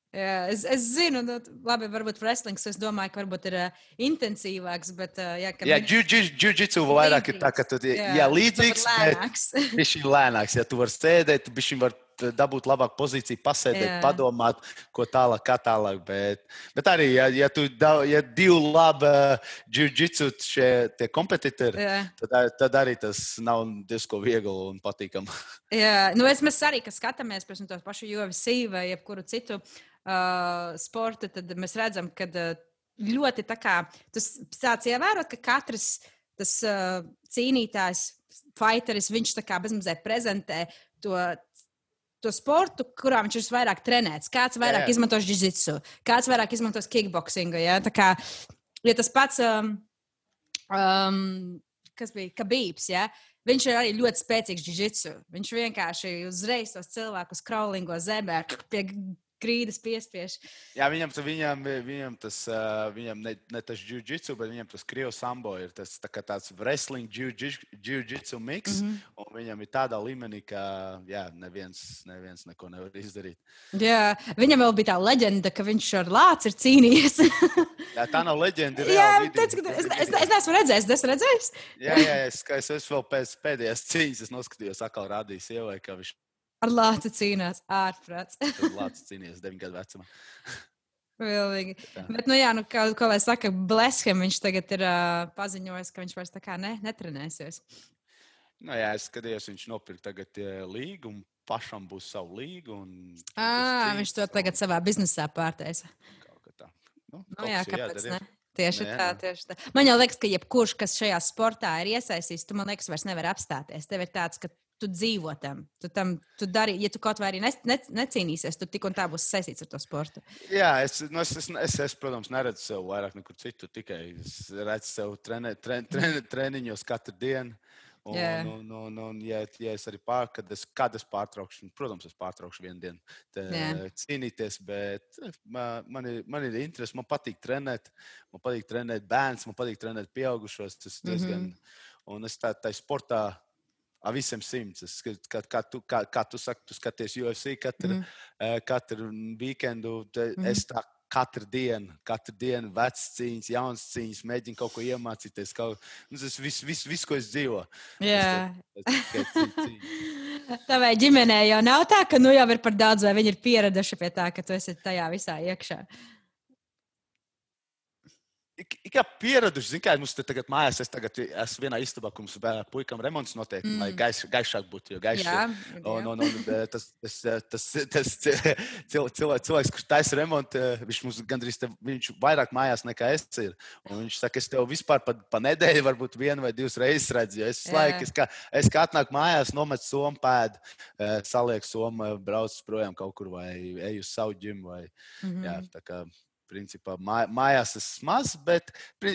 Jā, es, es zinu, nu, labi, varbūt wrestlings, es domāju, ka varbūt ir uh, intensīvāks, bet, uh, jā, ka. Jā, jiu-jitsu vairāk ir tā, ka tu, jā, jā līdzīgs, bet viņš ir lēnāks. Ja tu vari sēdēt, viņš var dabūt labāku pozīciju, pasēdēt, jā. padomāt, ko tālāk, kā tālāk. Bet, bet arī, ja, ja tu ja divi labi jiu-jitsu šie kompetitori, tad, tad arī tas nav diezko viegli un patīkami. Jā, nu es, mēs arī, kas skatāmies, piemēram, tos pašu UFC vai jebkuru citu uh, uh, sporta, tad mēs redzam, ka uh, ļoti tā kā tas sāc ievērot, ka katrs tas uh, cīnītājs, fighteris, viņš tā kā bezmazliet prezentē to. To sportu, kurā viņš ir vairāk trenēts, kāds vairāk jā, jā. izmantos jiu-jitsu, kāds vairāk izmantos kickboxingu. Ja? Tā kā ja tas pats, um, um, kas bija Kabības, ja? viņš ir arī ļoti spēcīgs jiu-jitsu. Viņš vienkārši uzreiz tos cilvēkus kraulingo zemē pie grīdas piespiež. Jā, viņam, viņam, viņam tas, viņam ne, ne tas jiu-jitsu, bet viņam tas krievu sambo ir tas tā tāds wrestling jiu-jitsu mix. Mm -hmm. Un viņam ir tādā līmenī, ka jā, neviens, neviens neko nevar izdarīt. Jā, viņam vēl bija tā leģenda, ka viņš ar lāci ir cīnījies. jā, tā nav leģenda. Jā, teic, es, es, es neesmu redzējis, es esmu redzējis. jā, jā, es, es, es vēl pēc pēdējās cīņas noskatījos, atkal rādīju sievai, ka viņš Ar lāci cīnās ārprāts. lāci cīnījās 9 gadu vecumā. Vilīgi. Bet, nu, jā, nu, kā, kā lai saka, Bleshem, viņš tagad ir uh, paziņojis, ka viņš vairs tā kā ne, netrenēsies. Nu, jā, es skatījos, viņš nopirka tagad uh, līgu un pašam būs savu līgu. Un, à, viņš to tagad savā biznesā pārtaisa. Nu, nu, jā, kāpēc ne? Tieši Nē, tā, tieši tā. Man jau liekas, ka jebkurš, kas šajā sportā ir iesaistīts, tu man liekas, vairs nevar apstāties. Tev ir tāds, ka tu dzīvo tam. Tu tam tu dari, ja tu kaut vai arī ne, ne, necīnīsies, tad tik un tā būs saistīts ar to sportu. Jā, es, nu, es, es, es, es protams, neredzu sev vairāk nekur citur. Tikai es redzu sev trenē, tren, tren, treniņos katru dienu. Un, yeah. un, un, un, ja, ja es arī pār, kad es, kad es pārtraukšu, protams, es pārtraukšu vienu dienu te, yeah. cīnīties, bet eh, man, man, ir, man ir interesi, man patīk trenēt, man patīk trenēt bērns, man patīk trenēt pieaugušos. Tas diezgan, mm -hmm. un es tā, tā sportā Ar visiem simts. Kā, kā, tu, kā, kā tu saki, tu skaties UFC katru, mm. uh, katru weekendu. Mm. Es tā katru dienu, katru dienu vecs cīņas, jauns cīņas, mēģinu kaut ko iemācīties. Kaut, nu, tas viss, vis, vis, ko es dzīvoju. Jā. Tavai ģimenei jau nav tā, ka nu jau ir par daudz, vai viņi ir pieraduši pie tā, ka tu esi tajā visā iekšā. Ik kā pieraduši, zināmā mērā, mums te tagad mājās, es tagad esmu vienā istabā, kur mums puikam remonts notiek, mm. lai gaiš, gaišāk būtu. Gaiš, jā, jā. Un, un, un, tas, tas, tas, tas cilvēks, cilvēks, kurš taisa remontu, viņš mums gandrīz te, viņš vairāk mājās nekā es ir. Un viņš saka, es tev vispār pa, pa nedēļu, varbūt vienu vai divas reizes redzu. Es, laik, es, kā, es kā atnāku mājās, nometu somu pēdu, salieku somu, braucu projām kaut kur vai eju uz savu ģimu. Vai, mm -hmm. jā, tā kā, principā māj, mājās esmu maz, bet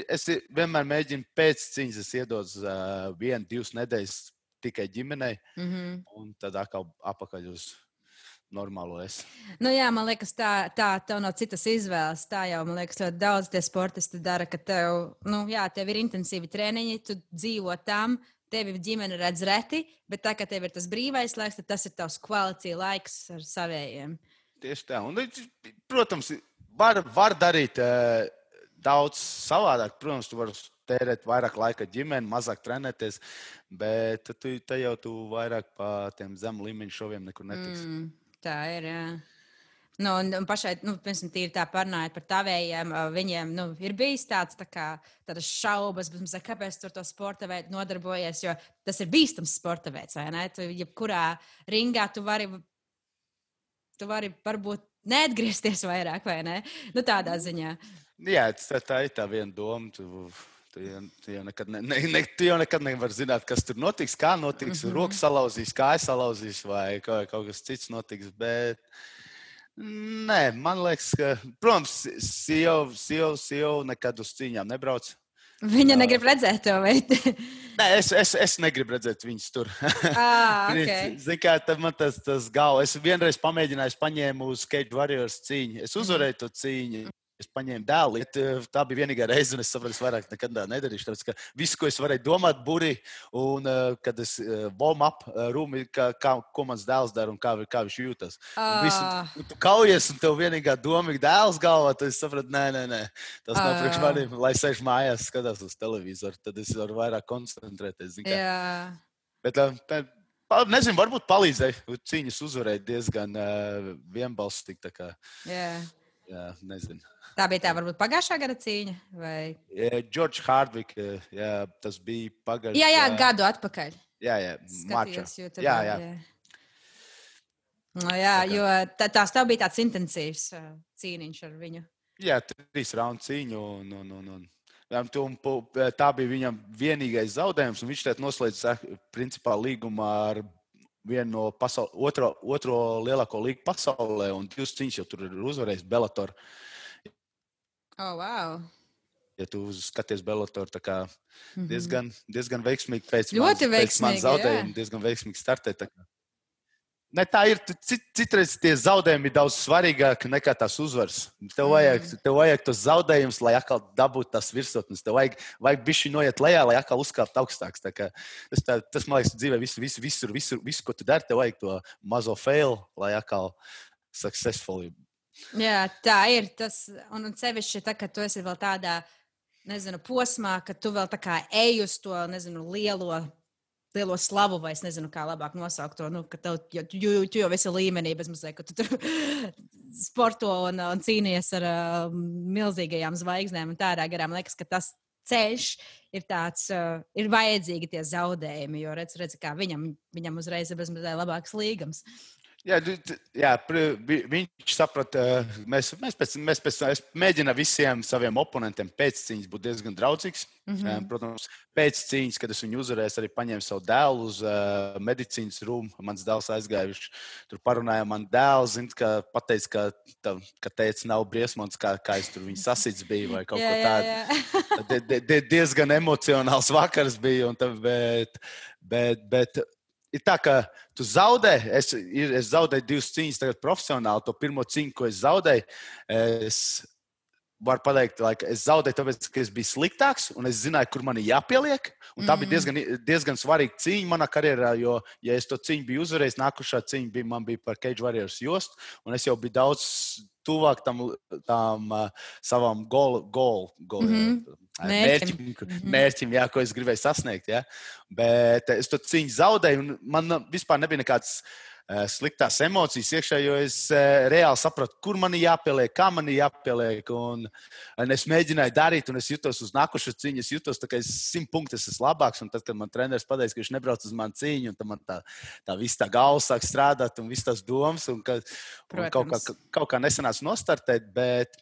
es vienmēr mēģinu pēc cīņas, es iedodu uh, vienu, divas nedēļas tikai ģimenei, mm -hmm. un tad atkal apakaļ uz normālo es. Nu, jā, man liekas, tā, tā tev nav citas izvēles. Tā jau, man liekas, ļoti daudz tie sportisti dara, ka tev, nu, jā, tev ir intensīvi treniņi, tu dzīvo tam. Tevi ģimene redz reti, bet tā kā tev ir tas brīvais laiks, tad tas ir tavs kvalitātes laiks ar saviem. Tieši tā. Un, protams, var, var darīt uh, daudz savādāk. Protams, tu vari tērēt vairāk laika ģimenei, mazāk trenēties, bet tu, te jau tu vairāk pa tiem zemu līmeņu šoviem nekur netiksi. Mm, tā ir. Jā. Nu, un pašai, nu, piemēram, tīri tā parunājot par tavējiem, viņiem nu, ir bijis tāds tā kā, tādas šaubas, bet, mums, kāpēc tur to sporta veidu nodarbojies, jo tas ir bīstams sporta veids, vai ne? Tu, jebkurā ringā tu vari, tu vari varbūt neatgriezties vairāk, vai ne? Nu, tādā ziņā. Jā, tā, tā ir tā viena doma. Tu, Tu jau, tu jau, nekad, ne, ne, ne, tu jau nekad nevari zināt, kas tur notiks, kā notiks. Mm -hmm. Rokas salauzīs, kājas salauzīs, vai kaut, kaut kas cits notiks. Bet, nē, man liekas, ka, protams, sieva, sieva, sieva nekad uz cīņām nebrauc. Viņa negrib redzēt to veidu. Nē, es, es, es negribu redzēt viņus tur. Ah, okay. Ziniet, kā tā man tas, tas galva. Es vienreiz pamēģināju, paņēmu uz Cage Warriors cīņu. Es uzvarēju to cīņu. Es paņēmu dēlu. Tā bija vienīgā reize, un es saprotu, es vairāk nekad nedarīšu. Tāpēc, ka viss, ko es varēju domāt, burī, un uh, kad es uh, warm-up uh, rūmi, kā, kā, ko mans dēls dara un kā, kā viņš jūtas. Uh. Visu, un tu kaujies, un tev vienīgā doma ir dēls galvā. Tad es sapratu, nē, nē, nē. tas nav priekš maniem, lai sēž mājās, skatās uz televizoru. Tad es varu vairāk koncentrēties. Bet, uh, Nezinu, varbūt palīdzēja cīņas uzvarēt diezgan vienbalsīgi. Yeah. Jā, nezinu. Tā bija tā varbūt pagājušā gada cīņa. Vai... George Hardwick, jā, tas bija pagājušā. Jā, jā, gadu atpakaļ. Jā, jā, Skatījos, jā, jā. jā. No, jā, jo tā, tās tev bija tāds intensīvs uh, cīniņš ar viņu. Jā, trīs raundu cīņu. Un, un, un, un. Un, tā bija viņam vienīgais zaudējums. Viņš šeit noslēdz principā līgumu ar vienu no pasaul, otro, otro lielāko līgu pasaulē, un divas cīņas jau tur ir uzvarējis Bellator. Oh, wow. Ja tu skaties Bellator, tā kā mhm. diezgan, diezgan veiksmīgi pēc pēc man zaudējuma, diezgan veiksmīgi startē. Ne, tā ir. Cit, citreiz tie zaudējumi ir daudz svarīgāki nekā tās uzvaras. Tev vajag, mm. tev vajag tos zaudējumus, lai atkal dabūtu tās virsotnes. Tev vajag, vajag bišķi noiet lejā, lai atkal uzkāptu augstāks. Tas, tā, tas, man liekas, dzīvē visu, visu, visur, visur, visu, ko tu dari, tev vajag to mazo fail, lai atkal successfully. Jā, tā ir. Tas, un, un sevišķi, tā, ka tu esi vēl tādā, nezinu, posmā, ka tu vēl tā kā ej uz to, nezinu, lielo lielo slavu, vai es nezinu, kā labāk nosaukt to. Nu, tev, jo, tu, tu jau esi līmenī, bez mazliet, ka tu tur sporto un, un cīnījies ar uh, milzīgajām zvaigznēm un tādā garā. Man liekas, ka tas ceļš ir tāds, uh, ir vajadzīgi tie zaudējumi, jo redz, redz kā viņam, viņam uzreiz ir bezmazliet labāks līgums. Jā, jā, viņš saprata, mēs, mēs, pēc, mēs pēc, mēģinām visiem saviem oponentiem pēc cīņas būt diezgan draudzīgs. Mm -hmm. Protams, pēc cīņas, kad es viņu uzvarēju, arī paņēmu savu dēlu uz uh, medicīnas rūmu. Mans dēls aizgāja, viņš tur parunāja man dēlu, zin, ka pateica, ka, tā, ka teica, nav briesmots, kā, kā es tur viņu sasits biju vai kaut jā, ko tādu. Die, die, diezgan emocionāls vakars bija, tā, bet, bet, bet ir tā, ka tu zaudē. Es, es zaudēju divas cīņas, tagad profesionāli. To pirmo cīņu, ko es zaudēju, es varu pateikt, ka es zaudēju, tāpēc, ka es biju sliktāks un es zināju, kur man ir jāpieliek. Un tā bija mm. diezgan, diezgan svarīga cīņa manā karjerā, jo, ja es to cīņu biju uzvarējis, nākošā cīņa bija, bija par Cage Warriors jostu, un es jau biju daudz tuvāk tam, tam uh, savam golu, golu, golu, mm -hmm. mērķim, mērķim, mhm. mērķim jā, ko es gribēju sasniegt. Ja? Bet es to cīņu zaudēju, un man vispār nebija nekāds. Uh, sliktās emocijas iekšā, jo es uh, reāli sapratu, kur man ir jāpieliek, kā man ir jāpieliek. Un, un es mēģināju darīt, un es jutos uz nākošo cīņu. Es jutos, ka es simt punktus esmu labāks. Un tad, kad man treneris pateica, ka viņš nebrauc uz manu cīņu, un man tā, tā viss tā galva sāk strādāt, un viss tas domas, un, ka, un kaut, kā, kaut kā nesanāca nostartēt. Bet,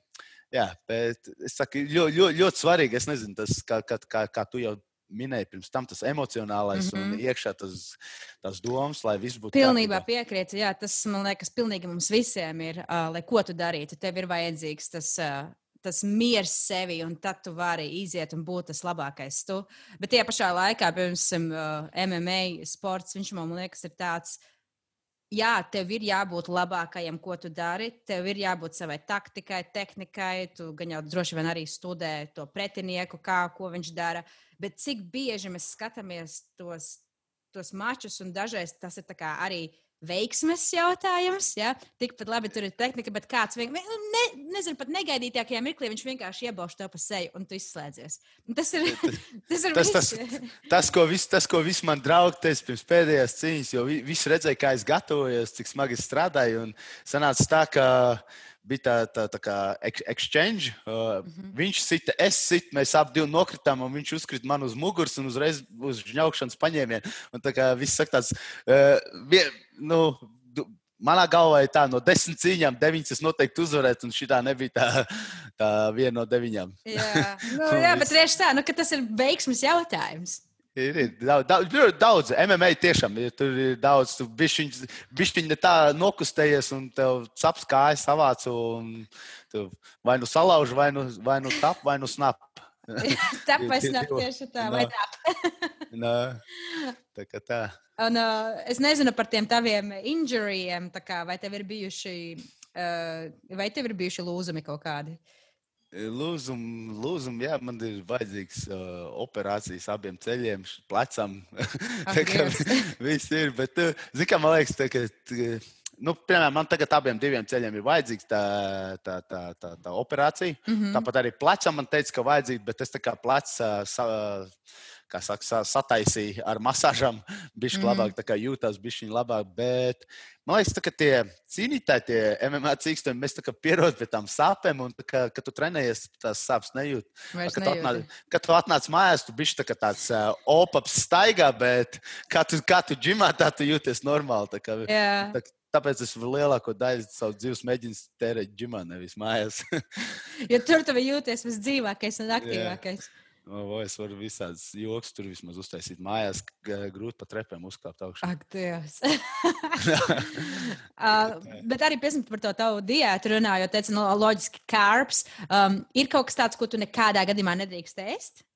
jā, bet es saku, ļoti, ļoti, ļoti svarīgi. Es nezinu, tas, kā, kā, kā, kā tu jau minēji pirms tam, tas emocionālais mm -hmm. un iekšā tas, tas domas, lai viss būtu. Pilnībā piekrītu. Jā, tas man liekas, pilnīgi mums visiem ir, uh, lai ko tu darītu. Tev ir vajadzīgs tas. Uh, tas miers sevi, un tad tu vari iziet un būt tas labākais. Tu. Bet tajā pašā laikā, piemēram, MMA sports, viņš man liekas, ir tāds. Jā, tev ir jābūt labākajam, ko tu dari. Tev ir jābūt savai taktikai, tehnikai. Tu gan jau droši vien arī studē to pretinieku, kā, ko viņš dara. Uh, Bet cik bieži mēs skatāmies tos, tos mačus, un dažreiz tas ir arī veiksmes jautājums. Ja? Tikpat labi tur ir tehnika, bet kāds vienkārši, nu, ne, nezinu, pat negaidītākajā mirklī viņš vienkārši iebauž to pa seju un tu izslēdzies. Un tas ir tas, ir tas, tas, tas, ko viss, tas, ko viss man draugi teica pirms pēdējās cīņas, jo visi redzēja, kā es gatavojos, cik smagi strādāju. Un sanāca tā, ka bija tā, tā, tā kā exchange. Uh, mm -hmm. Viņš sita, es situ, mēs abi nokritām, un viņš uzkrita man uz muguras un uzreiz uz žņaukšanas paņēmienu. Un tā kā viss saka tāds, uh, vien, nu, manā galvā ir tā, no desmit cīņām, deviņas es noteikti uzvarētu, un šī tā nebija tā, tā viena no deviņām. jā, nu, jā bet tieši tā, nu, tas ir veiksmes jautājums. Ir, ir daudz, daudz, daudz MMA tiešām ir. Tur ir daudz, tu bišķiņ tā nokustējies un tev caps kājas savāc. Vai nu salauž, vai nu, vai nu tap, vai nu snap. Tāpēc nav tieši tā, vai tā. Nā, tā kā tā. Un, uh, es nezinu par tiem taviem injurijiem, kā, vai tev ir bijuši, uh, vai tev ir bijuši lūzumi kaut kādi? Lūzumi, lūzum, jā, man ir vajadzīgs uh, operācijas abiem ceļiem, plecam. tā kā viss ir, bet, uh, zini, kā man liekas, tā, ka. Nu, piemēram, man tagad abiem diviem ceļiem ir vajadzīga tā, tā, tā, tā, tā operācija. Mm -hmm. Tāpat arī plecam man teica, ka vajadzīga, bet es tā kā pleca. Uh, kā saka, sataisīja ar masāžām, bija mm. labāk, tā kā jūtas, bija viņa labāk. Bet man liekas, ka tie cīnītāji, tie MMA cīkstami, mēs pierodam pie tām sāpēm, un kā, kad tu trenējies, tās sāpes nejūt. Kad tu, atnāc, kad tu atnāc mājās, tu biji tā tāds uh, opaps staigā, bet kā tu, kā tu džimā, tā tu jūties normāli. Tā kā, yeah. tā, Tāpēc es lielāko daļu savas dzīves mēģinu tērēt ģimā, nevis mājās. jo tur tu jūties visdzīvākais un aktīvākais. Yeah. O, es varu visādas joks tur vismaz uztaisīt mājās, grūti pa trepēm uzkāpt augšā. Ak, Dievs! uh, bet arī par to tavu diētu runājot, teica, no, nu, loģiski, kārps. Um, ir kaut kas tāds, ko tu nekādā gadījumā nedrīkst ēst?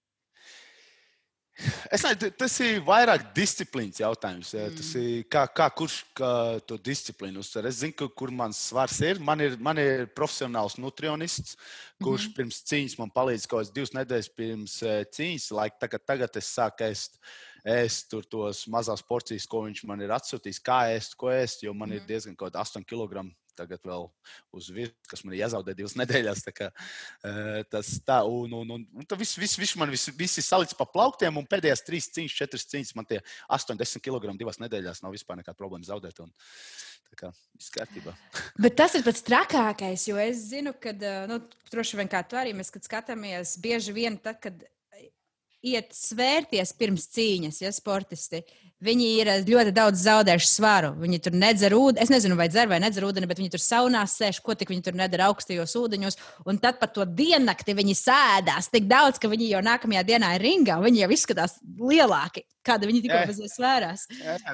Es nezinu, tas ir vairāk disciplīnas jautājums. Ja? Tas mm. ir kā, kā kurš kā to disciplīnu uztver. Es zinu, kur mans svars ir. Man ir, man ir profesionāls nutrionists, kurš mm pirms cīņas man palīdz kaut kādas divas nedēļas pirms eh, cīņas. Laik, tagad, tagad es sāku ēst, ēst tos mazās porcijas, ko viņš man ir atsūtījis, kā ēst, ko ēst, jo man mm ir mhm. diezgan kaut kāda 8 kg tagad vēl uz virsmas, kas man ir jāzaudē divas nedēļas. Tā kā, uh, tas tā, un, un, un, un tas viss, viss, viss man viss, viss ir salikts pa plauktiem, un pēdējās trīs cīņas, četras cīņas man tie 80 kg divas nedēļās nav vispār nekāda problēma zaudēt. Un, kā. Bet tas ir pats trakākais, jo es zinu, ka, nu, droši vien kā tu arī mēs skatāmies, bieži vien tad, kad iet svērties pirms cīņas, ja sportisti. Viņi ir eh, ļoti daudz zaudējuši svaru. Viņi tur nedzer ūdeni. Es nezinu, vai dzer vai nedzer ūdeni, bet viņi tur saunās sēž, ko tik viņi tur nedara augstajos ūdeņos. Un tad pat to diennakti viņi sēdās tik daudz, ka viņi jau nākamajā dienā ir ringā. Viņi jau izskatās lielāki, kāda viņi tikko bija svērās.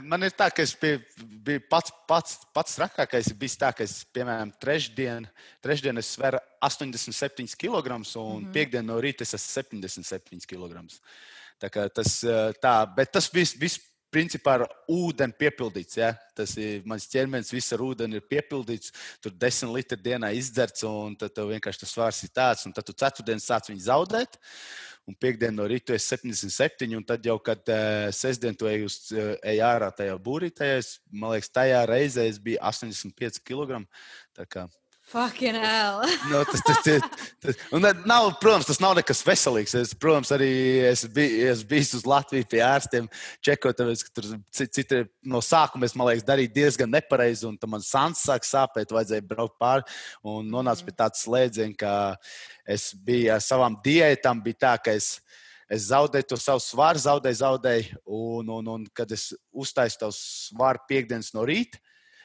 Man ir tā, ka es biju, biju pats, pats, pats trakākais. Bija tā, ka es, piemēram, trešdien, trešdien es sveru 87 kg un mm -hmm. piekdien no rīta es esmu 77 kg. Tā tas, eh, tā, bet tas viss. Vis, principā ar ūdeni piepildīts. Ja? Tas ir mans ķermenis, viss ar ūdeni ir piepildīts. Tur desmit litri dienā izdzerts, un tad vienkārši tas svars ir tāds. Un tad tu ceturtdien sāc viņu zaudēt. Un piekdienā no rīta ir 77, un tad jau, kad uh, sestdien tu ej, uz, uh, ej ārā tajā būrī, tajā, man liekas, tajā reizē es biju 85 kg. Tā kā Fucking hell. nu, tas, tas, tas, tas, un, nav, protams, tas nav nekas veselīgs. Es, protams, arī es biju, es biju uz Latviju pie ārstiem, čekot, tāpēc, ka tur citi no sākuma es, man liekas, darīju diezgan nepareizi, un man sāns sāk sāpēt, vajadzēja braukt pāri un nonācu pie tādas slēdziena, ka es biju ar savām diētām, bija tā, ka es es zaudēju to savu svaru, zaudēju, zaudēju. Un, un, un kad es uztaisīju to svaru piekdienas no rīta,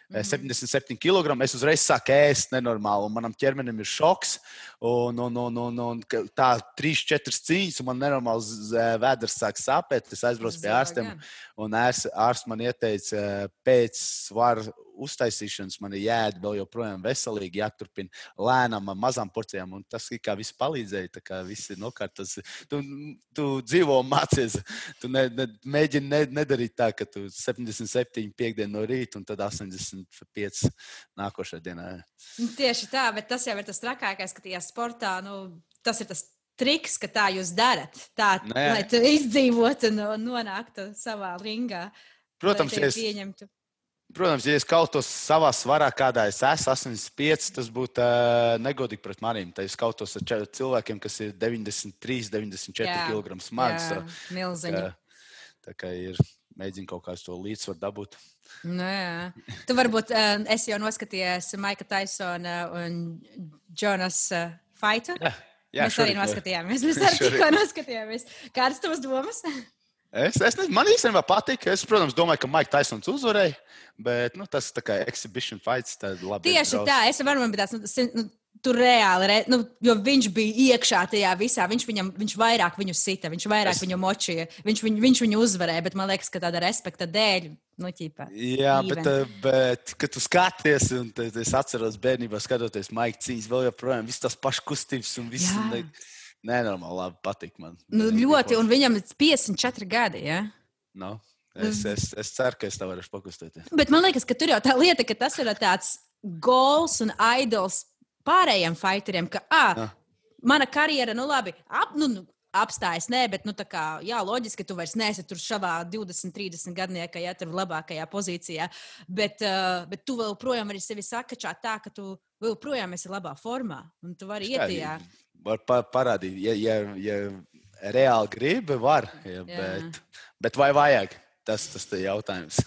Mm -hmm. 77 kg. Es uzreiz sāku ēst nenormāli, un manam ķermenim ir šoks. Un, un, un, un, un tā, trīs, četras cīņas, un man nenormāls vēders sāk sāpēt. Es aizbraucu pie ārstiem, un ārsts man ieteica pēc svara uztaisīšanas man ir jāēd vēl joprojām veselīgi, jāturpina lēnām, mazām porcijām. Un tas kā viss palīdzēja, tā kā viss ir nokārtas. Tu, tu dzīvo un mācies. Tu ne, ne, mēģini ne, nedarīt tā, ka tu 77 piekdienu no rīta un tad 85 nākošajā dienā. Nu, tieši tā, bet tas jau ir tas trakākais, ka tajā sportā nu, tas ir tas triks, ka tā jūs darat. Tā, Nē. lai tu izdzīvotu un nonāktu savā ringā. Protams, es, pieņemtu. Protams, ja es kautos savā svarā, kādā es esmu, 85, tas būtu uh, negodīgi pret maniem. Tad es kautos ar cilvēkiem, kas ir 93, 94 jā, kg smags. Jā, milziņi. Tā kā ir mēģina kaut kādu to līdzsvaru dabūt. Nu, jā. tu varbūt uh, esi jau noskatījies Maika Taisona un Jonas uh, Faitu. Jā, jā, Mēs arī noskatījāmies. Mēs arī tikko noskatījāmies. Kādas tavas domas? Es, es nezinu, man īstenībā patīk. Es, protams, domāju, ka Maiks Taisons uzvarēja, bet nu, tas ir kā exhibition fights. Tieši tā, es varu būt tāds. Nu, nu, Tur reāli, re, nu, jo viņš bija iekšā tajā visā. Viņš, viņam, viņš vairāk viņu sita, viņš vairāk es... viņu močīja. Viņš, viņu, viņš viņu uzvarēja, bet man liekas, ka tāda respekta dēļ. Nu, ķipa, Jā, even. bet, eh, bet, kad tu skaties, un es atceros bērnībā, skatoties Maika cīņas, vēl joprojām viss tas pašs kustības un viss. Ne, nenormāli labi patīk man. Nu, ļoti, un viņam ir 54 gadi. Ja? No. Es, es, es ceru, ka es tev varēšu pakustēties. Bet man liekas, ka tur jau tā lieta, ka tas ir tāds goals un idols pārējiem fighteriem, ka, ah, ja. mana karjera, nu labi, ap, nu, nu apstājas, nē, bet, nu, tā kā, jā, loģiski, ka tu vairs neesi tur savā 20, 30 gadniekā, ja tur labākajā pozīcijā, bet, uh, bet tu vēl projām vari sevi sakačāt tā, ka tu vēl projām esi labā formā, un tu vari iet tajā. Var pa parādīt, ja, ja, ja reāli gribi, var, ja, bet, bet vai vajag? Tas tas ir jautājums.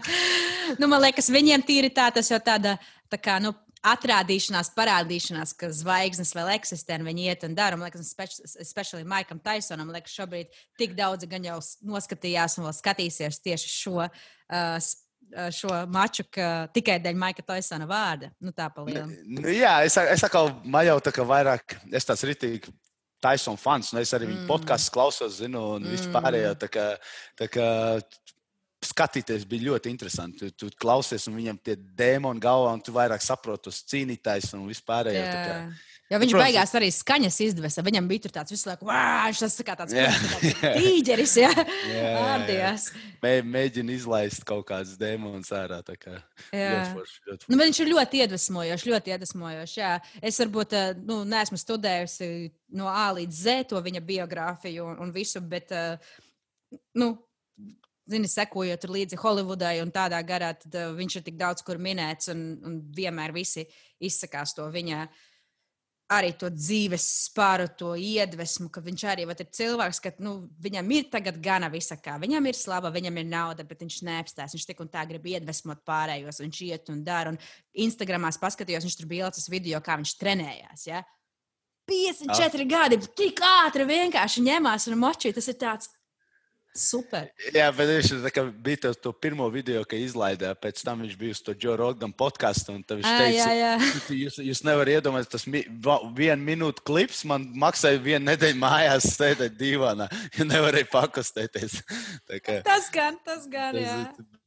nu, man liekas, viņiem tīri tā, tas jau tāda, tā kā, nu, atrādīšanās, parādīšanās, ka zvaigznes vēl eksistē, un viņi iet un dara. Man liekas, especially Maikam Tysonam, liekas, šobrīd tik daudz gan jau noskatījās un vēl skatīsies tieši šo. Uh, Šo maču tikai dēļ Maika Tysona vārda. Nu, tā palielina. Nu, jā, es, es atkal man jau tā kā vairāk, es tāds ritīgi Tyson fans, un es arī mm. viņa podkāstu klausos, zinu, un mm. vispārējo. Tā kā, tā kā skatīties bija ļoti interesanti. Tu, tu klausies, un viņam tie dēmoni galvā, un tu vairāk saproti tos cīnītājus un vispārējo. Yeah. Jo viņš Protams, beigās arī skaņas izdevesa. Viņam bija tāds visu laiku, viņš tas kā tāds tīģeris, ja ārdies. Mē, mēģina izlaist kaut kādas dēmonas ārā. Kā, ļoti forši, ļoti forši. Nu, viņš ir ļoti iedvesmojošs, ļoti iedvesmojošs. Jā. Es varbūt eh, nu, neesmu studējusi no A līdz Z to viņa biogrāfiju un, un visu, bet uh, nu, zini, sekojot līdzi Holivudai un tādā garā, tad uh, viņš ir tik daudz kur minēts, un, un vienmēr visi izsakās to viņa. Arī to dzīves spāru, to iedvesmu, ka viņš arī ir cilvēks, ka nu, viņam ir tagad gana visa kā. Viņam ir slava, viņam ir nauda, bet viņš neapstās. Viņš tik un tā grib iedvesmot pārējos, viņš iet un dara. Un Instagramā paskatījos, viņš tur bija ielicis video, kā viņš trenējās. Ja? 54 ah. gadi, tik ātri vienkārši ņemās un močīja. Tas ir tāds Super. Jā, bet viņš bija tas to pirmo video, ka izlaidā. Pēc tam viņš bija uz to Joe Rogan podkāstu. Viņš à, teica, jā, jā. jūs, jūs nevarat iedomāties, tas mi, vienu minūtu klips man maksāja vienu nedēļu mājās sēdēt divānā. Ja nevarēja pakustēties. Kā, tas gan, tas gan. Jā.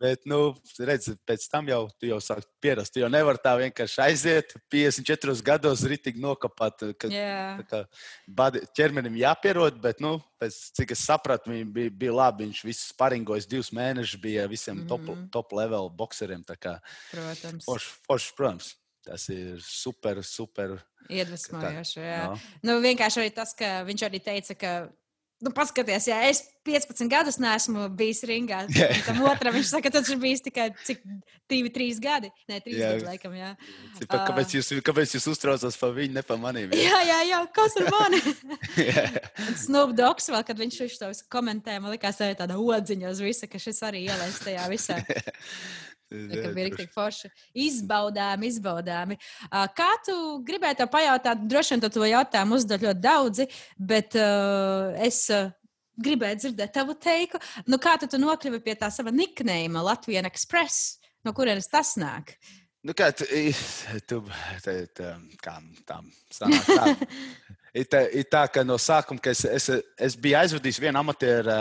Bet, nu, redz, pēc tam jau tu jau sāki pierast. Tu jau nevar tā vienkārši aiziet 54 gados, ritīgi nokāpt. Ķermenim jāpierod, bet, nu, pēc cik es sapratu, viņi bija, bija labi. Viņš viss paringojas divus mēnešus, bija visiem mm -hmm. top, mhm. top level boxeriem. Protams. Forš, forš, protams. Tas ir super, super. Iedvesmojoši. No. Nu, vienkārši arī tas, ka viņš arī teica, ka Nu, paskaties, ja es 15 gadus neesmu bijis ringā, tad tam otram viņš saka, tas ir bijis tikai cik 2, 3 gadi. Nē, 3 jā. gadi, laikam, jā. Cipa, kāpēc, jūs, kāpēc jūs uztraucas par viņu, ne par maniem? Jā, jā, jā, jā kas ar mani? Snoop Dogs vēl, kad viņš to komentēja, man likās, tā ir tāda odziņa uz visu, ka šis arī ielēs tajā visā. Tā bija rīktīgi forši. Izbaudāmi, izbaudāmi. Kā tu gribētu pajautāt? Droši vien to jautājumu uzdod ļoti daudzi, bet uh, es gribēju dzirdēt tavu teiku. Nu, kā tu, tu nokļuvi pie tā sava niknējuma Latvijas Express? No kurienes tas nāk? Nu, kā tu, tu tā, tā, kā, tā, sanāk, tā. Ir tā, ir tā, ka no sākuma es, es, es biju aizvadījis vienu amatieru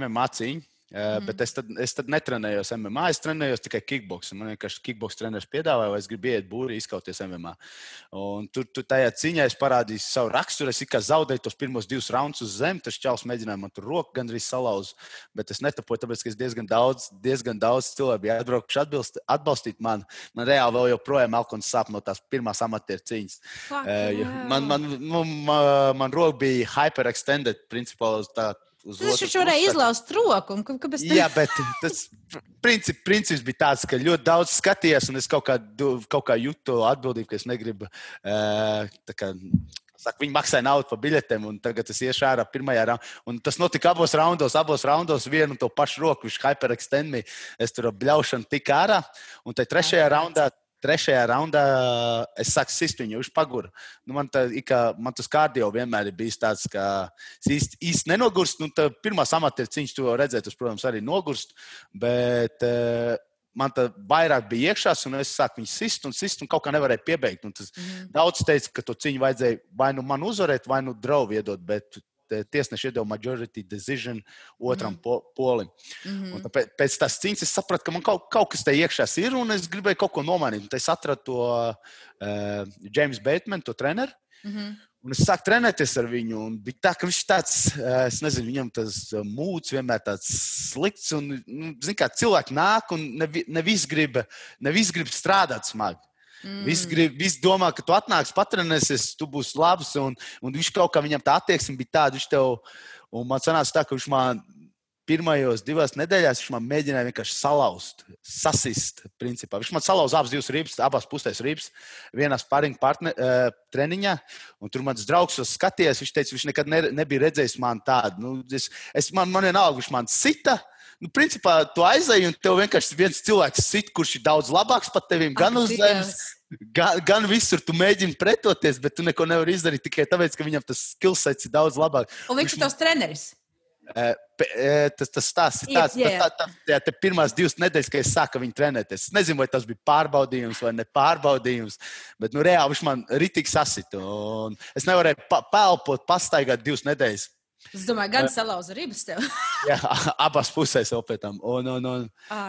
MMA cīņu. Mm. Bet es tad, es tad netrenējos MMA, es trenējos tikai kickboxu. Man vienkārši kickbox treneris piedāvāja, vai es gribu iet būrī, izkauties MMA. Un tur, tur tajā cīņā es parādīju savu raksturu. Es kā zaudēju tos pirmos divus raundus uz zemes. Tas čels mēģināja man tur roku gandrīz salauzt. Bet es netapoju, tāpēc, ka es diezgan daudz, diezgan daudz cilvēku bija atbraukuši atbilst, atbalstīt mani. Man reāli vēl joprojām elkons sāp no tās pirmās amatieru cīņas. Fuck, uh, man, man, man, man, man roka bija hyperextended, principā tādu Viņš taču varēja izlaust roku. Kāpēc tā? Jā, bet tas princip, princips bija tāds, ka ļoti daudz skaties, un es kaut kā, kaut kā jūtu atbildību, ka es negribu. Kā, Saka, viņi maksāja naudu par biļetēm, un tagad es iešu ārā pirmajā raundā. Un tas notika abos raundos, abos raundos vienu un to pašu roku. Viņš hyperextendēja, es tur bļaušanu tik ārā. Un tajā trešajā raundā trešajā raundā es sāku sist viņu, viņš pagura. Nu, man, tā, kā, man tas kārdio vienmēr ir bijis tāds, ka es īsti, īsti nenogurstu. Nu, pirmā amatieru cīņas, to redzēt, tas, protams, arī nogurst. Bet, uh, man tā vairāk bija iekšā, un es sāku viņu sist un sist, un kaut kā nevarēju piebeigt. Un tas mm. Daudz teica, ka to cīņu vajadzēja vai nu man uzvarēt, vai nu draugu iedot, bet tiesneši iedeva majority decision otram mm. po, polim. Mm -hmm. Pēc, pēc tās cīņas es sapratu, ka man kaut, kaut kas te iekšā ir, un es gribēju kaut ko nomainīt. Tad es atradu to uh, James Bateman, to treneru. Mm -hmm. Un es sāku trenēties ar viņu. Bija tā, ka viņš tāds, es nezinu, viņam tas mūds vienmēr tāds slikts. Un, nu, zin, kā cilvēki nāk un ne, ne grib, ne visi grib strādāt smagi. Mm. Visi, grib, visi domā, ka tu atnāksi, patrenēsies, tu būsi labs. Un, un viņš kaut kā viņam tā attieksme bija tāda, viņš tev, un man sanāca tā, ka viņš man pirmajos divās nedēļās viņš man mēģināja vienkārši salauzt, sasist. Principā. Viņš man salauza abas divas rīpas, abās pusēs rīpas, vienā spārņu uh, treniņā. Tur mans draugs skatījās, viņš teica, viņš nekad ne, nebija redzējis man tādu. Nu, es, es, man, man vienalga, viņš man sita. Nu, principā, tu aizēji, un tev vienkārši viens cilvēks sit, kurš ir daudz labāks par tevi, gan uz zemes, gan, gan visur. Tu mēģini pretoties, bet tu neko nevari izdarīt tikai tāpēc, ka viņam tas skillsets ir daudz labāks. Un viņš ir tavs treneris. Tas, tas stāsts ir tāds, ka tā, tā, tā pirmās divas nedēļas, kad es sāku viņu trenēties. Es nezinu, vai tas bija pārbaudījums vai nepārbaudījums, bet nu, reāli viņš man ritīgi sasita. Es nevarēju pa, pelpot, pastaigāt divas nedēļas. Es domāju, gan salauza ribas tev. jā, abās pusēs vēl pēc tam. Un, un, un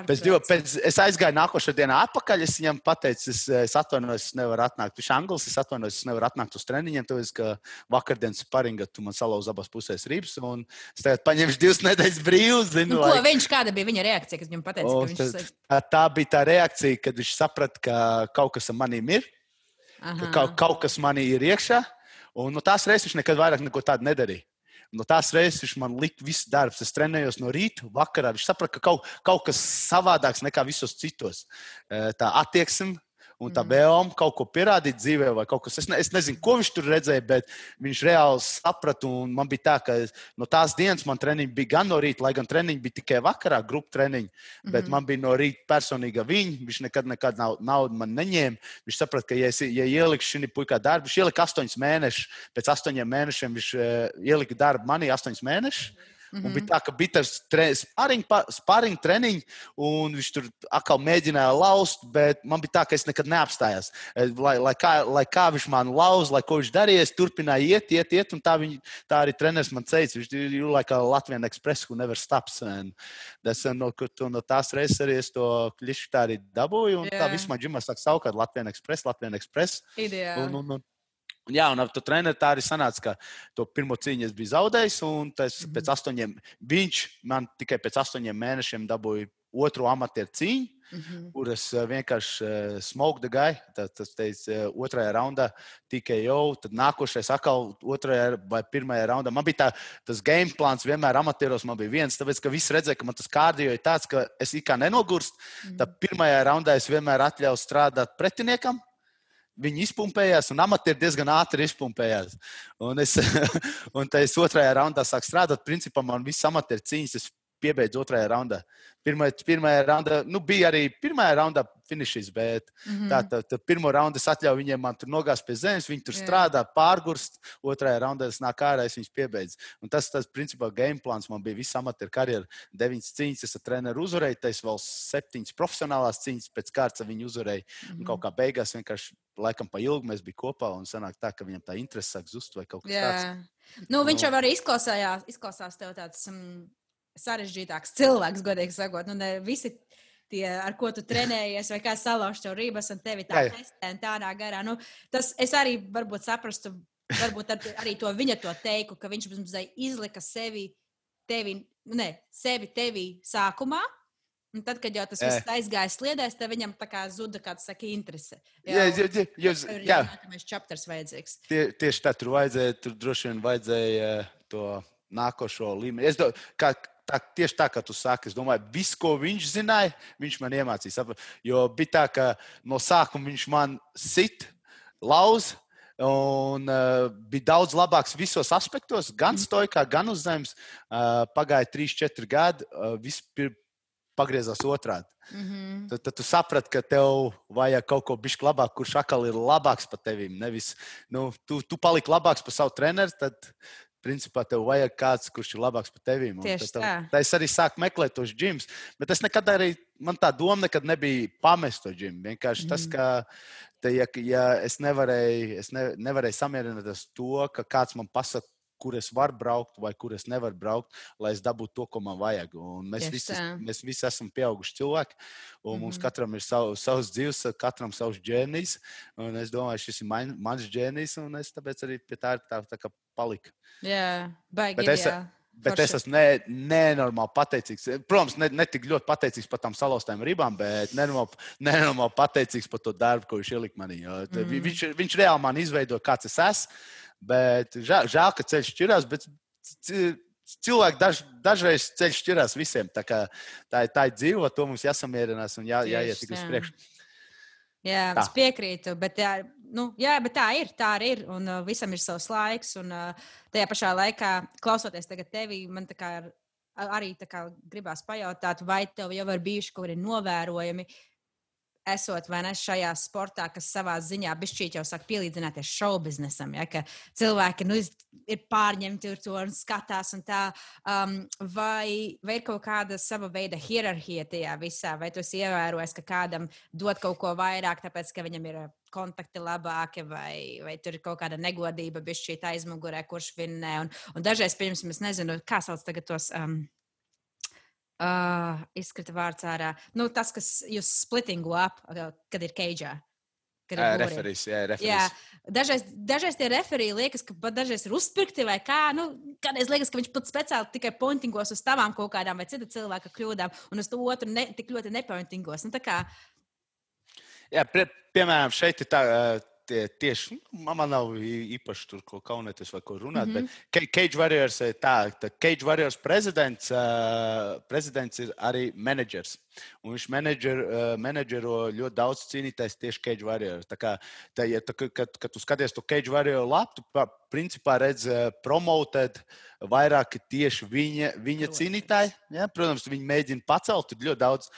pēc divu, pēc, es aizgāju nākošajā dienā atpakaļ. Es viņam pateicu, es, es atvainojos, es nevaru atnākt. Viņš ir anglis, es atvainojos, es nevaru atnākt uz treniņiem, tāpēc, ka vakardienas sparinga tu man salauza abās pusēs ribas. Un es tagad paņemšu divas nedēļas brīvus. Zinu, nu, ko, lai... viņš, kāda bija viņa reakcija, kad viņam pateica, o, ka viņš ir? Tā, tā bija tā reakcija, kad viņš saprata, ka kaut kas maniem ir, Aha. ka kaut, kaut kas manī ir iekšā. Un no tās reizes viņš nekad vairāk neko tādu nedarīja. No tās reizes viņš man lika visu darbu. Es trenējos no rīta, vakarā. Viņš saprata, ka kaut, kaut kas savādāks nekā visos citos. Tā attieksme un tā vēlme kaut ko pierādīt dzīvē, vai kaut kas. Es, ne, es nezinu, ko viņš tur redzēja, bet viņš reāli saprata. Man bija tā, ka no tās dienas man treniņi bija gan no rīta, lai gan treniņi bija tikai vakarā, grupu treniņi. Bet mm -hmm. man bija no rīta personīga viņa. Viņš nekad nekad naudu man neņēma. Viņš saprata, ka, ja, es, ja ieliku šī puika darbu, viņš ielika astoņus mēnešus. Pēc astoņiem mēnešiem viņš uh, ielika darbu manī astoņus mēnešus. Mm -hmm. Un bija tā, ka bija tas spārņu treniņš, un viņš tur atkal mēģināja laust, bet man bija tā, ka es nekad neapstājos. Eh, lai, lai, kā, lai kā viņš man lauz, lai ko viņš darīja, es turpināju iet, iet, iet, un tā, viņ, tā arī treneris man teica, viņš ir like Latvijas ekspress, who never stops. Tas, no, no tās reizes arī es to klišu tā arī dabūju, un yeah. tā vispār ģimene saka savukārt Latvijas ekspress, Latvijas ekspress. Ideāli. Un, un, un, Jā, un ar to treneru tā arī sanāca, ka to pirmo cīņu es biju zaudējis. Tas mm -hmm. pēc astoņiem, viņš man tikai pēc astoņiem mēnešiem dabūja otru amatieru cīņu, mm -hmm. kur es eh, vienkārši uh, smoked gāju. Tas teica, uh, otrajā raundā tikai jau, tad nākošais atkal otrajā vai pirmajā raundā. Man bija tā, tas game plāns vienmēr amatieros, man bija viens, tāpēc, ka visi redzēja, ka man tas kārdio ir tāds, ka es it kā nenogurstu. Mm -hmm. Tad pirmajā raundā es vienmēr atļauju strādāt pretiniekam. Viņi izpumpējās, un amati ir diezgan ātri izpumpējās. Un es, un es otrajā raundā sāku strādāt. Principā man viss amati ir cīņas. Es piebeidzu otrajā raundā. Pirmā, pirmajā raundā, nu, bija arī pirmajā raundā finišs, bet mm -hmm. tā, tā, tā pirmo raundu es atļauju viņiem, man tur nogāzt pie zemes, viņi tur yeah. strādā, pārgurst. Otrajā raundā es nāku ārā, es viņus piebeidzu. Un tas, tas principā, game plāns man bija visa amatieru karjera. Deviņas cīņas, es ar treneru uzvarēju, tas vēl septiņas profesionālās cīņas pēc kārtas viņu uzvarēju. Mm -hmm. Un kaut kā beigās vienkārši laikam pa ilgu mēs bijām kopā un sanāk tā, ka viņam tā interese sāk zust vai kaut kas yeah. tāds. Nu, viņš jau arī izklausās, izklausās tev tāds. Um sarežģītāks cilvēks, godīgi sakot. Nu, ne visi tie, ar ko tu trenējies, vai kā salauzt tev rības un tevi tā testē tādā garā. Nu, tas es arī varbūt saprastu, varbūt arī to viņa to teiku, ka viņš mums izlika sevi, tevi, ne, sevi tevi sākumā. Un tad, kad jau tas viss aizgāja sliedēs, tad viņam tā kā zuda kāda saka, interese. Jā, jā, jā, jūs, jā. Nākamais čapters vajadzīgs. Tie, tieši tā, tur vajadzēja, tur droši vien vajadzēja to nākošo līmeni. Es domāju, kā, tā, tieši tā, kā tu saki, es domāju, viss, ko viņš zināja, viņš man iemācīs. Jo bija tā, ka no sākuma viņš man sit, lauz. Un uh, bija daudz labāks visos aspektos, gan mhm. stojkā, gan uz zemes. Uh, pagāja 3, 4 gadi. Uh, pagriezās otrādi. Mm -hmm. tad, tad tu saprati, ka tev vajag kaut ko bišķi labāk, kurš atkal ir labāks par tevi. Nevis nu, tu, tu paliki labāks par savu treneru, tad principā tev vajag kāds, kurš ir labāks par tevi. Tieši tā. Tā es arī sāku meklēt tos džimus, bet es nekad arī, man tā doma nekad nebija pamest to džimu. Vienkārši mm. tas, ka te, ja, ja es nevarēju, es ne, nevarēju samierināties to, ka kāds man pasaka, kur es varu braukt vai kur es nevaru braukt, lai es dabūtu to, ko man vajag. Un mēs, Tieši visi, mēs visi esam pieauguši cilvēki, un mm -hmm. mums Mhm. katram ir savu, savs dzīves, katram savs ģēnijs. Un es domāju, šis ir man, mans ģēnijs, un es tāpēc arī pie tā, tā, tā kā paliku. Jā, baigi. Bet es- ideāli. Bet Forši. es esmu ne, nenormāli pateicīgs. Protams, ne, ne tik ļoti pateicīgs par tām salauztām ribām, bet nenormāli, nenormāli pateicīgs par to darbu, ko viņš ielika manī. Mm. viņš, viņš reāli man izveidoja, kāds es esmu. Bet žēl, žēl ka ceļš šķirās. Bet ci- cilvēki daž, dažreiz ceļš šķirās visiem. Tā, kā, tā, tā ir dzīve, to mums jāsamierinās un jā, jāiet tik uz priekšu. Jā, es piekrītu, bet, jā, nu, jā, bet tā ir. Tā arī ir. Un uh, visam ir savs laiks. Un uh, tajā pašā laikā, klausoties tevi, man kā ir, a- arī kā gribās pajautāt, vai tev jau ir bijuši kaut kādi novērojumi, esot vai ne šajā sportā, kas savā ziņā bišķīt jau sāk pielīdzināties šovu biznesam. Ja, ka cilvēki nu, ir pārņemti ar to un skatās, un tā, um, vai, vai ir kaut kāda sava veida hierarhija tajā visā, vai tu esi ievērojis, ka kādam dod kaut ko vairāk, tāpēc ka viņam ir uh, kontakti labāki, vai, vai tur ir kaut kāda negodība, bišķīt aizmugurē, kurš vinnē. Un, un dažreiz, piemēram, es nezinu, kā sauc tagad tos. Um, Uh, izkrita vārds ārā. Nu, tas, kas jūs splittingu up, uh, kad ir keidžā. kad ir Jā, būri. referīs, jā, dažreiz, dažreiz tie referīji liekas, ka pat dažreiz ir uzpirkti vai kā. Nu, kādreiz liekas, ka viņš pat speciāli tikai pointingos uz tavām kaut kādām vai cita cilvēka kļūdām, un uz to otru ne, tik ļoti nepointingos. Nu, kā, Jā, pie, piemēram, šeit ir tā, tie, tieši nu, man nav īpaši tur ko kaunēties vai ko runāt. Mm Mhm. -hmm. Bet Cage Warriors ir tā, ka Cage Warriors prezidents, uh, prezidents ir arī menedžers. Un viņš menedžer, uh, menedžero ļoti daudz cīnītājs tieši Cage Warriors. Tā kā, tā, ja, tā, kad, kad tu skaties to Cage Warrior lapu, tu principā redz uh, promotēt vairāk tieši viņa, viņa cīnītāji. Ja? Protams, viņi mēģina pacelt ļoti daudz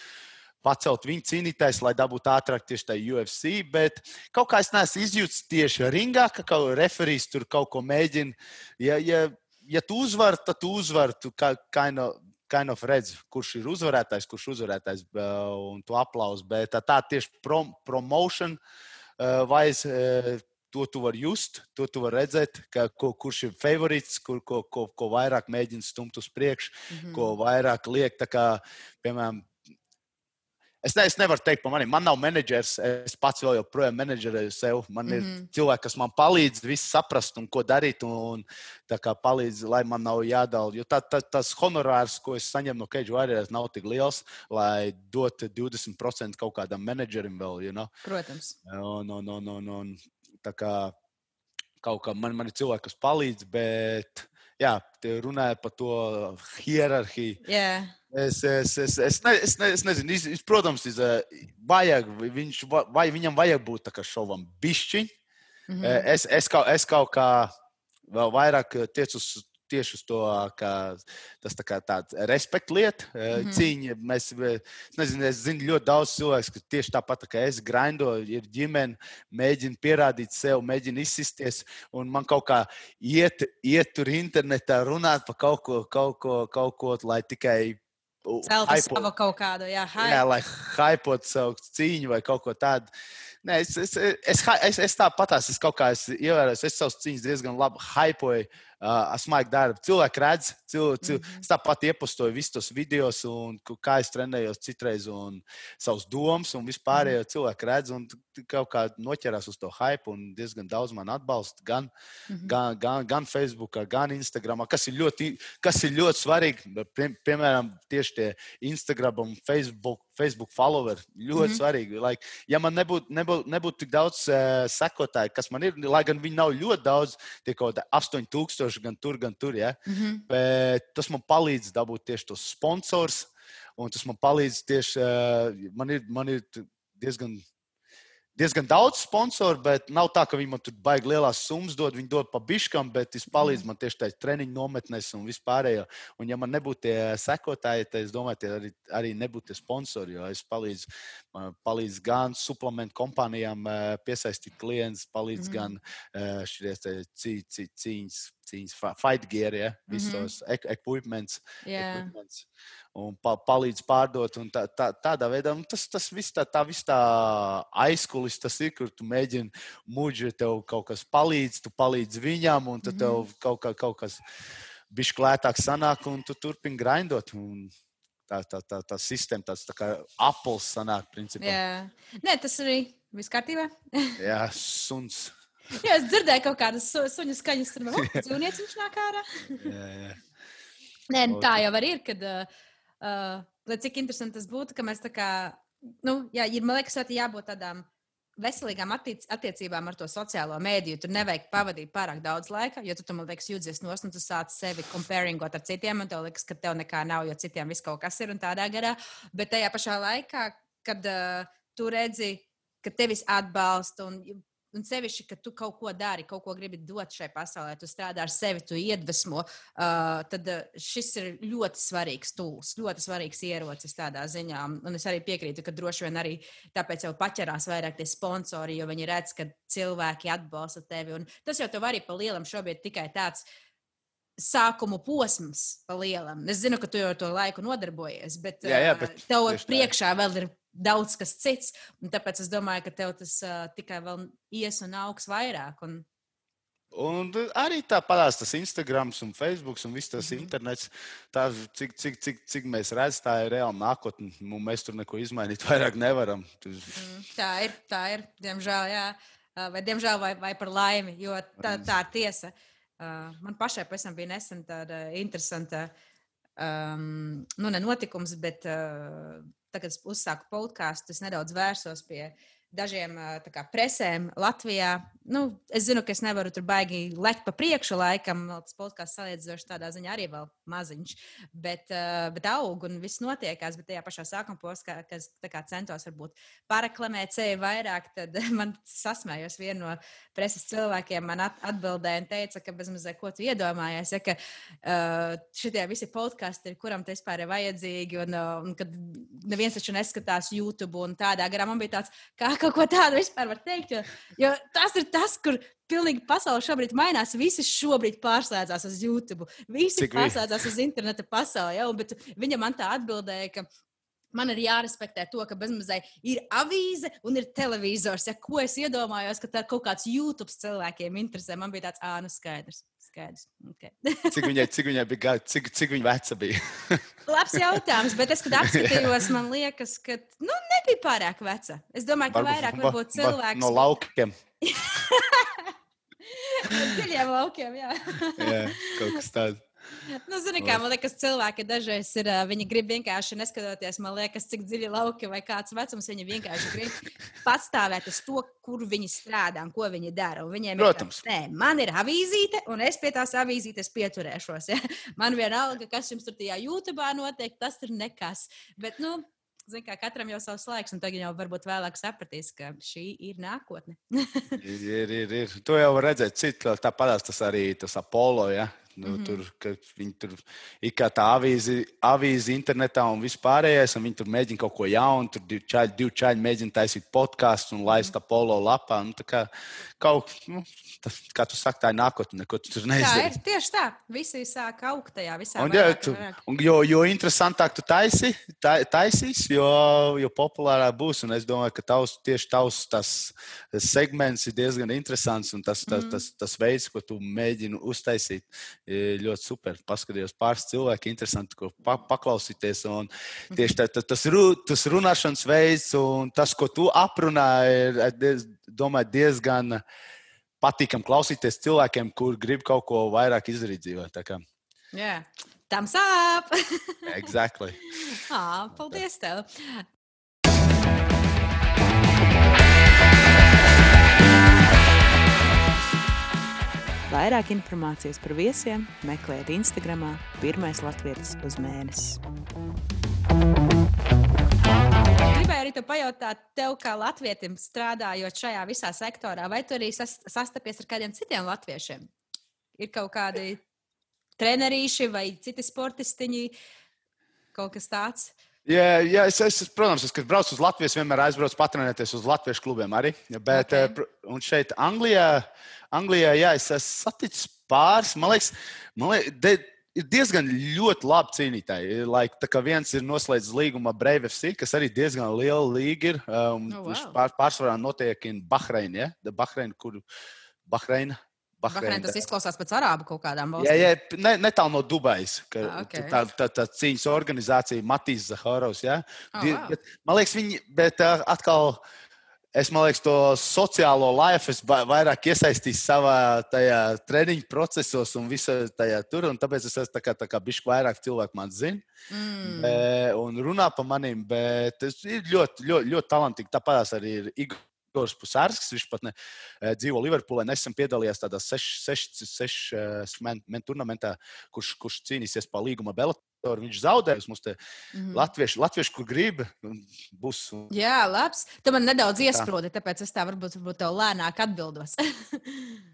pacelt viņu cīnītājs, lai dabūtu ātrāk tieši tā UFC. Bet kaut kā es neesmu izjūtis tieši ringā, ka kaut kā referijs tur kaut ko mēģina. Ja, ja, ja tu uzvari, tad tu uzvari. Tu kā, kind of, kind of redz, kurš ir uzvarētājs, kurš uzvarētājs uh, un tu aplausi. Bet tā, tā tieši prom, promotion uh, vairs. Uh, To tu vari just, to tu vari redzēt, ka, ko, kurš ir favorīts, kur, ko, ko, ko vairāk mēģina stumt uz priekšu mhm. ko vairāk liek. Kā, piemēram, es, ne, es nevaru teikt par mani. Man nav menedžers. Es pats vēl joprojām menedžerēju sev. Man mm -hmm. Mhm. ir cilvēki, kas man palīdz visu saprast un ko darīt. Un, kā palīdz, lai man nav jādala. Jo tā, tā, tas honorārs, ko es saņemu no Cage Warriors, nav tik liels, lai dotu 20% kaut kādam menedžerim vēl. You know? Protams. Un, un, un, un, un, kā kaut kā man, man ir cilvēki, kas palīdz, bet jā, runāja par to hierarhiju. Jā, Es, es, es, es, ne, es, ne, es nezinu, es, es, protams, es, eh, vajag, viņš, va- vai viņam vajag būt tā kā šovam bišķiņ. mhm. Eh, Es, es, kaut, es kaut kā vēl vairāk eh, tiecu uz, tieši uz to, ka tas tā kā tāds respekta lieta, Mhm. mm -hmm. cīņa. Mēs, eh, es, nezinu, es zinu ļoti daudz cilvēku, kas tieši tāpat tā kā es grindo, ir ģimene, mēģina pierādīt sev, mēģina izsisties. Un man kaut kā iet, iet tur internetā runāt par kaut ko, kaut ko, kaut ko lai tikai. Celtu savu kaut kādu, jā, Jā, hype. lai hypotu savu cīņu vai kaut ko tādu. Nē, es, es, es, es, es tāpat es kaut kā es ievēroju, es savus cīņas diezgan labi hypoju. Uh, Smagi darbu. Cilvēki redz, cil, cil, Mhm. es tāpat iepostoju visus tos video, kā es trenējos citreiz, un savus domas, un vispārējo cilvēku redz, un kaut kā noķerās uz to hype, un diezgan daudz man atbalsta gan, Mhm. gan, gan, gan Facebook, gan Instagram, kas ir ļoti, kas ir ļoti svarīgi. Pie, piemēram, tieši tie Instagram un Facebook, Facebook followeri ļoti mm. -hmm. svarīgi. Like, ja man nebūtu nebūt, nebūt tik daudz uh, sekotāju, kas man ir, lai gan viņi nav ļoti daudz, tie kaut kādi 8000 gan tur, gan tur. Ja? Mhm. Bet tas man palīdz dabūt tieši tos sponsors, un tas man palīdz tieši, uh, man ir, man ir diezgan diezgan daudz sponsoru, bet nav tā, ka viņi man tur baigi lielās summas dod. Viņi dod pa biškam, bet es palīdzu man tieši tādā treniņu nometnēs un vispārējo. Un, ja man nebūtu tie sekotāji, tad es domāju, tie arī, arī nebūtu tie sponsori. Jo es palīdzu, palīdzu gan suplementu kompānijām piesaistīt klientus, palīdzu mm -hmm. gan šīs cīņas, cīņas fight gear, ja, visos mm -hmm. equipments. Yeah. equipments un pa, palīdz pārdot. Tā, tā, tādā veidā nu, tas, tas viss tā, tā, vis tā aizkulis, tas ir, kur tu mēģini mūģi, tev kaut kas palīdz, tu palīdzi viņam, un tad tev mhm. kaut, kā, kaut kas bišķi klētāk sanāk, un tu turpini grindot. Un, Tā, tā, tā, tā sistēma, tāds tā kā apelsīns sanāk, principā. Jā, Nē, tas arī viss kārtībā. Jā, suns. Jā, es dzirdēju kaut kādas su, suņu skaņas, tur jau dzīvnieks viņš nāk ārā. jā, jā. Nē, nu, tā jau ir, kad Uh, lai cik interesanti tas būtu, ka mēs tā kā, nu, jā, ir, man liekas, jābūt tādām veselīgām attiec attiecībām ar to sociālo mēdīju. Tur nevajag pavadīt pārāk daudz laika, jo tu, tu man liekas, jūties nos, un tu sāc sevi comparingot ar citiem, un tev liekas, ka tev nekā nav, jo citiem viss kaut kas ir un tādā garā. Bet tajā pašā laikā, kad uh, tu redzi, ka tevis atbalsta un Un sevišķi, ka tu kaut ko dari, kaut ko gribi dot šai pasaulē, tu strādā ar sevi, tu iedvesmo, uh, tad šis ir ļoti svarīgs tūls, ļoti svarīgs ierocis tādā ziņā. Un es arī piekrītu, ka droši vien arī tāpēc jau paķerās vairāk tie sponsori, jo viņi redz, ka cilvēki atbalsta tevi. Un tas jau tev arī pa lielam šobrīd tikai tāds sākumu posms pa lielam. Es zinu, ka tu jau ar to laiku nodarbojies, bet, jā, jā, bet tev priekšā vēl ir daudz kas cits. Tāpēc es domāju, ka tev tas uh, tikai vēl ies un augs vairāk. Un... Un arī tā parādās tas Instagram un Facebook un viss tas mm -hmm. internets. Tā, cik, cik, cik, cik mēs redzam, tā ir reāla nākotne. Mēs tur neko izmainīt vairāk nevaram. Mm, tā ir, tā ir. Diemžēl, jā. Vai diemžēl, vai, vai par laimi, jo tā, tā ir tiesa. Man pašai pavisam bija nesen tāda interesanta, um, nu, ne notikums, bet uh, tagad uzsāku podkāstu, es nedaudz vērsos pie dažiem kā, presēm Latvijā. Nu, es zinu, ka es nevaru tur baigi lekt pa priekšu laikam. Tas podkāsts salīdzinoši tādā ziņā arī vēl maziņš, bet, bet aug un viss notiekās. Bet tajā pašā sākuma posmā, kas centos varbūt paraklamēt sevi vairāk, tad man sasmējos vienu no preses cilvēkiem. Man atbildēja un teica, ka bezmazliet ko tu iedomājies, ja, ka šitie visi podkāsti ir, kuram tas vispār ir vajadzīgi, un, un kad neviens taču neskatās YouTube un tādā garā man bija tāds, kā kaut ko tādu vispār var teikt. Jo, jo tas ir tas, kur pilnīgi pasaule šobrīd mainās. Visi šobrīd pārslēdzās uz YouTube. Visi Cik pārslēdzās uz interneta pasauli. Jau, bet viņa man tā atbildēja, ka man ir jārespektē to, ka bezmazliet ir avīze un ir televizors. Ja, ko es iedomājos, ka tā ir kaut kāds YouTube cilvēkiem interesē, man bija tāds ānu skaidrs. Skaidrs. Okay. cik, viņai, cik viņai bija gadi, cik, cik viņa veca bija? Labs jautājums, bet es, kad apskatījos, man liekas, ka nu, nebija pārāk veca. Es domāju, ka varbūt, vairāk varbūt cilvēks. No laukiem. dziļiem laukiem, jā. jā, kaut kas tāds. Nu, zini, kā man liekas, cilvēki dažreiz ir. Viņi grib vienkārši neskatoties, man liekas, cik dziļi lauki vai kāds vecums. Viņi vienkārši grib pastāvēt uz to, kur viņi strādā un ko viņi dara. Viņiem Protams. ir, nē, man ir avīzīte, un es pie tās avīzītes pieturēšos. Ja? Man vienalga, kas jums tur tajā YouTube notiek, tas ir nekas. Bet, nu, Zin, kā katram jau savs laiks, un tagad jau varbūt vēlāk sapratīs, ka šī ir nākotne. ir, ir, ir. To jau var redzēt, citu tāpat tas arī tas Apollo. Ja? Nu, mm -hmm. Tur viņi tur ir kā tā avīze, avīze internetā un vispārējais, un viņi tur mēģina kaut ko jaunu. Tur divi čaļi, divi čaļi mēģina taisīt podkāstu un laist apolo lapā. Nu, kā, kaut, nu, tas, kā tu saki, tā ir nākotne, ko tu tur nezini. Tā ir tieši tā. Visi sāk augt tajā visā. Un, jā, tu, un, jo, jo interesantāk tu taisi, tā, taisīs, jo, jo populārāk būs. Un es domāju, ka tavs, tieši tavs tas segments ir diezgan interesants un tas, tas, mm -hmm. tas, tas, tas veids, ko tu mēģini uztaisīt ļoti super. Paskatījos pāris cilvēku, interesanti, ko pa, paklausīties. Tieši tā, tā, tas, ru, tas runāšanas veids un tas, ko tu aprunāji, ir diez, domāju, diezgan patīkami klausīties cilvēkiem, kur grib kaut ko vairāk izdarīt dzīvē. Yeah. Tam sāp! exactly. ah, paldies tev! Vairāk informācijas par viesiem meklējiet Instagram, pirmais latviešu uz mēnesi. gribēju arī te pajautāt, tev kā latvietim strādājot šajā visā sektorā, vai tu arī sas, sastapies ar kādiem citiem latviešiem? Ir kaut kādi trenerīši vai citi sportistiņi, kaut kas tāds? Jā, jā es, es, protams, es, kad braucu uz Latviju, vienmēr aizbraucu patrenēties uz latviešu klubiem arī. Bet okay. un šeit, Anglijā, Anglijā jā, es esmu saticis pāris. Man liekas, man liekas de, ir diezgan ļoti labi cīnītāji. Like, tā kā viens ir noslēdzis līgumu ar Brave FC, kas arī diezgan liela līga ir. Um, oh, wow. pār, pārsvarā notiek Bahreina, ja? Bahreina, kur Bahreina Bahreina. Tas izklausās pēc arābu kaut kādām valstīm. Jā, jā ne, netālu no Dubajas. Ah, okay. Tā, tā, tā cīņas organizācija Matīs Zaharovs. Ja? Oh, wow. bet, man liekas, viņi, bet atkal. Es domāju, to sociālo life es vairāk iesaistīju savā tajā treniņu procesos un visā tajā tur. Tāpēc es esmu tā kā, tā kā bišķi vairāk cilvēku man zina mm. be, un runā par maniem. Bet es ir ļoti, ļoti, ļoti talantīgi. Tāpēc arī ir Igor Igors Pusārskis, viņš pat ne, eh, dzīvo Liverpoolē, nesen piedalījās tādā sešu seš, seš, eh, men turnamentā, kurš, kurš cīnīsies par līguma Belatoru. Viņš zaudēs mums te mm -hmm. latvieši, latvieši, kur grib. Būs. Jā, labs. Tu man nedaudz iesprūdi, tāpēc es tā varbūt, varbūt tev lēnāk atbildos.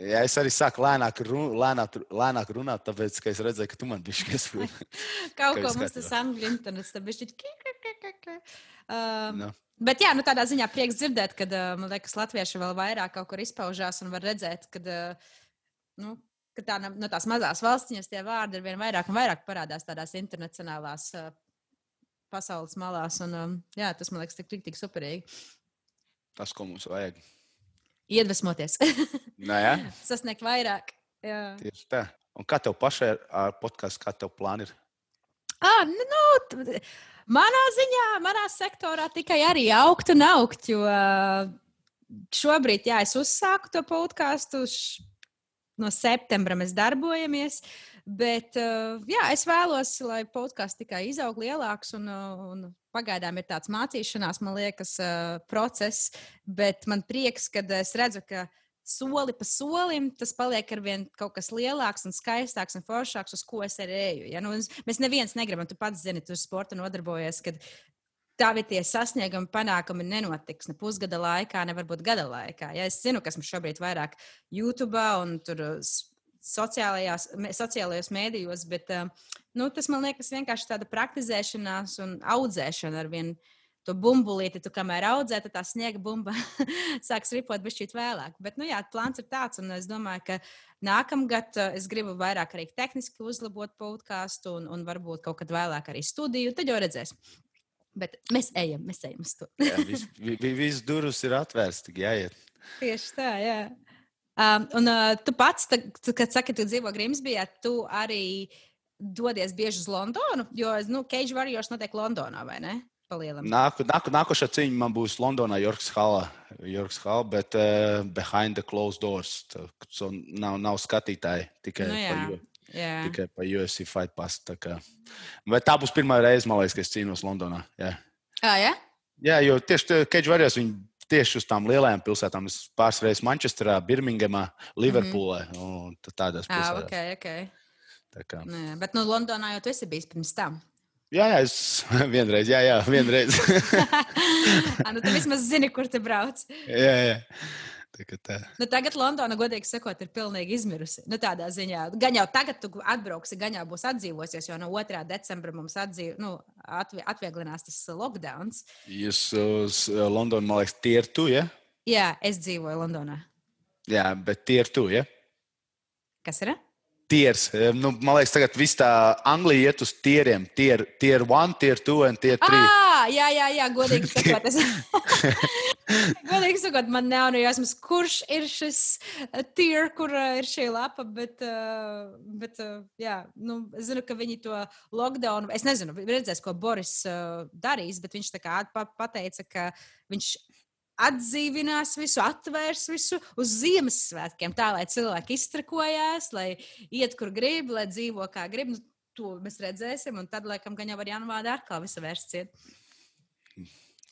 Jā, es arī sāku lēnāk, run, lēnāk, lēnāk runāt, tāpēc, ka es redzēju, ka tu man biji iesprūdi. Kaut ko mums tas angļu internets, tad bija šķiet. Um, no. Bet, jā, nu, tādā ziņā prieks dzirdēt, ka, man liekas, latvieši vēl vairāk kaut kur izpaužās un var redzēt, ka, nu, ka tā, no tās mazās valstiņas tie vārdi ir vien vairāk un vairāk parādās tādās internacionālās pasaules malās. Un, jā, tas man liekas tik, tik, tik superīgi. Tas, ko mums vajag. Iedvesmoties. Nē, jā. Sasniegt vairāk. Jā. Tieši tā. Un kā tev pašai ar podkāstu, kā tev plāni ir? Ah, nu, nu, Manā ziņā, manā sektorā tikai arī augt un augt, jo šobrīd, jā, es uzsāku to podkāstu. No septembra mēs darbojamies, bet jā, es vēlos, lai podkāsts tikai izaug lielāks un, un pagaidām ir tāds mācīšanās, man liekas, process. Bet man prieks, kad es redzu, ka soli pa solim tas paliek ar vien kaut kas lielāks un skaistāks un foršāks, uz ko es arī eju. Ja? Nu, mēs neviens negribam, tu pats zini, tu sporta nodarbojies. Tavi tie sasniegumi, panākumi nenotiks ne pusgada laikā, ne varbūt gada laikā. Ja es zinu, kas mums šobrīd vairāk YouTube un tur sociālajās, sociālajos mēdījos, bet nu, tas man liekas vienkārši tāda praktizēšanās un audzēšana ar vienu to bumbulīti, tu kamēr audzē, tad tā sniega bumba sāks ripot bišķīt vēlāk. Bet, nu jā, plāns ir tāds, un es domāju, ka nākamgad uh, es gribu vairāk arī tehniski uzlabot podkāstu un, un varbūt kaut kad vēlāk arī studiju, tad jau redzēs. Bet mēs ejam, mēs ejam uz to. jā, vis, durvis ir atvērts, tik jāiet. Tieši tā, jā. Um, un uh, tu pats, tā, tu, kad saki, tu dzīvo Grimsbijā, tu arī dodies bieži uz Londonu, jo, nu, Cage Warriors notiek Londonā, vai ne? Nāku, nāku, nākošā cīņa man būs Londonā, Jorgs Hall, Jorgs Hall bet uh, behind the closed doors. Tā, so nav, nav skatītāji tikai nu, jā. pa, jā. tikai pa UFC Fight Pass. Tā, kā. bet tā būs pirmā reize, man liekas, ka es cīnos Londonā. Jā, ah, jā? jā jo tieši Keģis Varjos viņi tieši uz tām lielajām pilsētām. Es pāris reizes Manchesterā, Birmingemā, Liverpoolē mm -hmm. un tādās ah, pilsētās. Ah, okay, okay. Tā kā. Nē, bet nu, Londonā jau tu esi bijis pirms tam. Jā, jā, es vienreiz, jā, jā vienreiz. nu, tu vismaz zini, kur tu brauc. jā, jā. Tā. Nu, tagad Londona, godīgi sakot, ir pilnīgi izmirusi. Nu, tādā ziņā, gan jau tagad tu atbrauksi, gan jau būs atdzīvosies, jo no 2. decembra mums atdzīv, nu, atvie, atvieglinās tas lockdown. Jūs uz Londonu, man liekas, tie ir tu, ja? Jā, es dzīvoju Londonā. Jā, bet tie ir tu, ja? Kas ir? Tiers. Nu, man liekas, tagad viss tā Anglija iet uz tieriem. Tier, tier one, tier two un tier three. Ah, jā, jā, jā, godīgi sakot. Es... godīgi sakot, man nav no jāsmas, kurš ir šis uh, tier, kur uh, ir šī lapa, bet, uh, bet jā, nu, es zinu, ka viņi to lockdown, es nezinu, redzēs, ko Boris darīs, bet viņš tā kā pateica, ka viņš atdzīvinās visu, atvērs visu uz Ziemassvētkiem, tā lai cilvēki iztrakojās, lai iet, kur grib, lai dzīvo kā grib. Nu, to mēs redzēsim, un tad, laikam, gan jau ar janvāru atkal visu vērsts iet.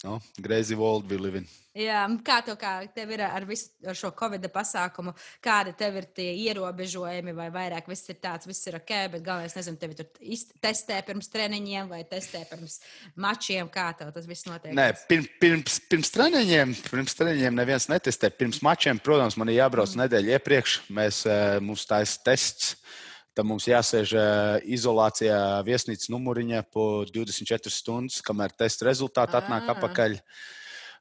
No, Greizi world we live in. Jā, kā tev kā tev ir ar visu ar šo covid pasākumu, kādi tev ir tie ierobežojumi, vai vairāk viss ir tāds, viss ir ok, bet galvenais, nezinu, tevi tur testē pirms treniņiem vai testē pirms mačiem, kā tev tas viss notiek? Nē, pirms, pirms, pirms treniņiem, pirms treniņiem neviens netestē. Pirms mačiem, protams, man ir jābrauc mm. nedēļu iepriekš, mēs, eh, mums taisa tests. Tad mums jāsēž izolācijā viesnīcas numuriņā po 24 stundas, kamēr testa rezultāti atnāk atpakaļ.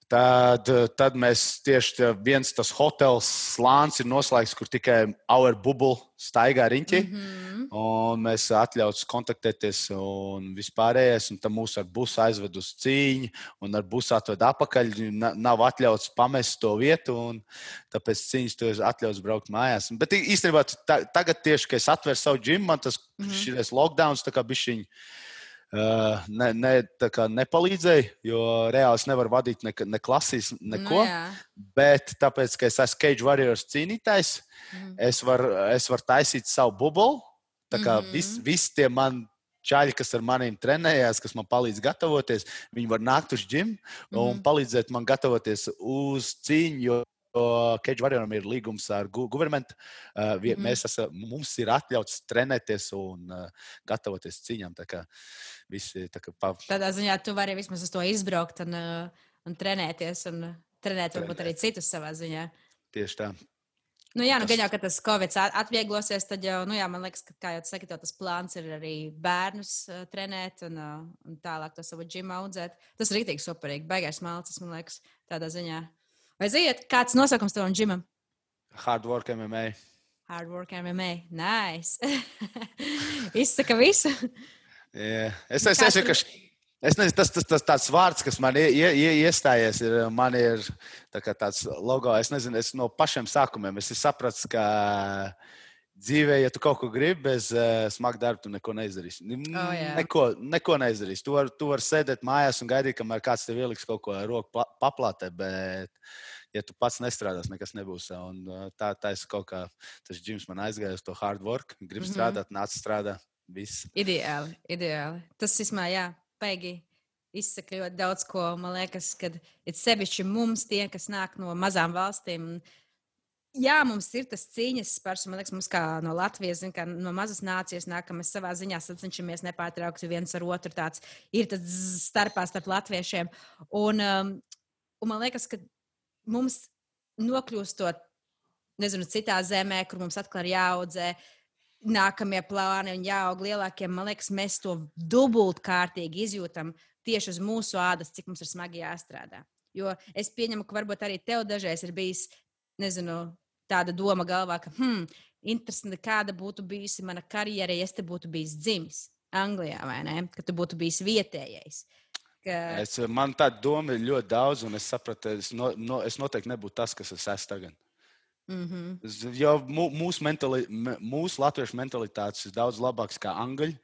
Tad, tad mēs tieši viens tas hotels slānis ir noslēgts, kur tikai our bubble staigā riņķi. Mm -hmm. Un mēs atļauts kontaktēties un vispārējais. Un tad mūs ar busu aizved uz cīņu, un ar busu atved atpakaļ. Nav atļauts pamest to vietu, un tāpēc cīņas tur ir atļauts braukt mājās. Bet īstenībā tagad, tieši, kad es atveru savu džimu, man tas mm -hmm. šis lockdown tā kā bišķiņš. Ne, ne, nepalīdzēja, jo reāli es nevaru vadīt ne, ne klasīs, neko. No, nu bet tāpēc, ka es esmu Cage Warriors cīnītājs, mm. es varu var taisīt savu bubulu, Tā kā mm visi vis tie man čaļi, kas ar maniem trenējās, kas man palīdz gatavoties, viņi var nākt uz džim mm un palīdzēt man gatavoties uz cīņu. Varjonam ir līgums ar guvernementu. Uh, mm. Mēs esam, mums ir atļauts trenēties un uh, gatavoties cīņām. Tā kā visi, tā kā pa... Tādā ziņā tu vari vismaz uz to izbraukt un, uh, un trenēties un trenēt varbūt arī citus savā ziņā. Tieši tā. Nu, jā, nu, gan jau, ka tas Covid atvieglosies, tad jau, nu, jā, man liekas, ka, kā jau saki, tas plāns ir arī bērnus uh, trenēt un, uh, un tālāk to savu džimu audzēt. Tas ir rīktīgi superīgi, baigais malcis, man liekas, tādā ziņā. Vai zināt, kāds nosaukums tavam džimam? Hard work MMA. Hard work MMA. Nice. Izsaka visu. yeah. Es domāju, ka Es nezinu, tas, tas, tas tāds vārds, kas man ie, ie, iestājies, ir, man ir tā tāds logo. Es nezinu, es no pašiem sākumiem es sapratu, ka dzīvē, ja tu kaut ko gribi, bez uh, smaga darba, tu neko neizdarīsi. Oh, jā. neko, neko neizdarīsi. Tu vari var sēdēt mājās un gaidīt, kamēr kāds tev ieliks kaut ko roku paplātē, bet, ja tu pats nestrādās, nekas nebūs. Un, uh, tā, tā es kaut kā, tas džims man aizgāja uz to hard work, grib mm -hmm. strādāt, nāc strādāt. Viss. Ideāli, ideāli. Tas vismaz, jā, baigi izsaka ļoti daudz ko. Man liekas, ka ir sevišķi mums, tie, kas nāk no mazām valstīm. Jā, mums ir tas cīņas spērs. Man liekas, mums kā no Latvijas, zin, kā no mazas nācijas nākam, mēs savā ziņā sacenšamies nepārtraukti viens ar otru. Tāds ir tas starpā starp latviešiem. Un, um, un man liekas, ka mums nokļūstot, nezinu, citā zemē, kur mums atkal ir jāaudzē, nākamie plāni un jāaug lielākiem, man liekas, mēs to dubultkārtīgi izjūtam tieši uz mūsu ādas, cik mums ir smagi jāstrādā. Jo es pieņemu, ka varbūt arī tev dažreiz ir bijis, nezinu, tāda doma galvā, ka, hmm, interesanti, kāda būtu bijusi mana karjera, ja es te būtu bijis dzimis Anglijā, vai ne? Ka tu būtu bijis vietējais. Ka... Es, man tāda doma ir ļoti daudz, un es sapratu, es, no, no, es noteikti nebūtu tas, kas es esmu tagad. Mm -hmm. Jo mūsu, mentali, mūsu latviešu mentalitātes ir daudz labākas nekā angļu.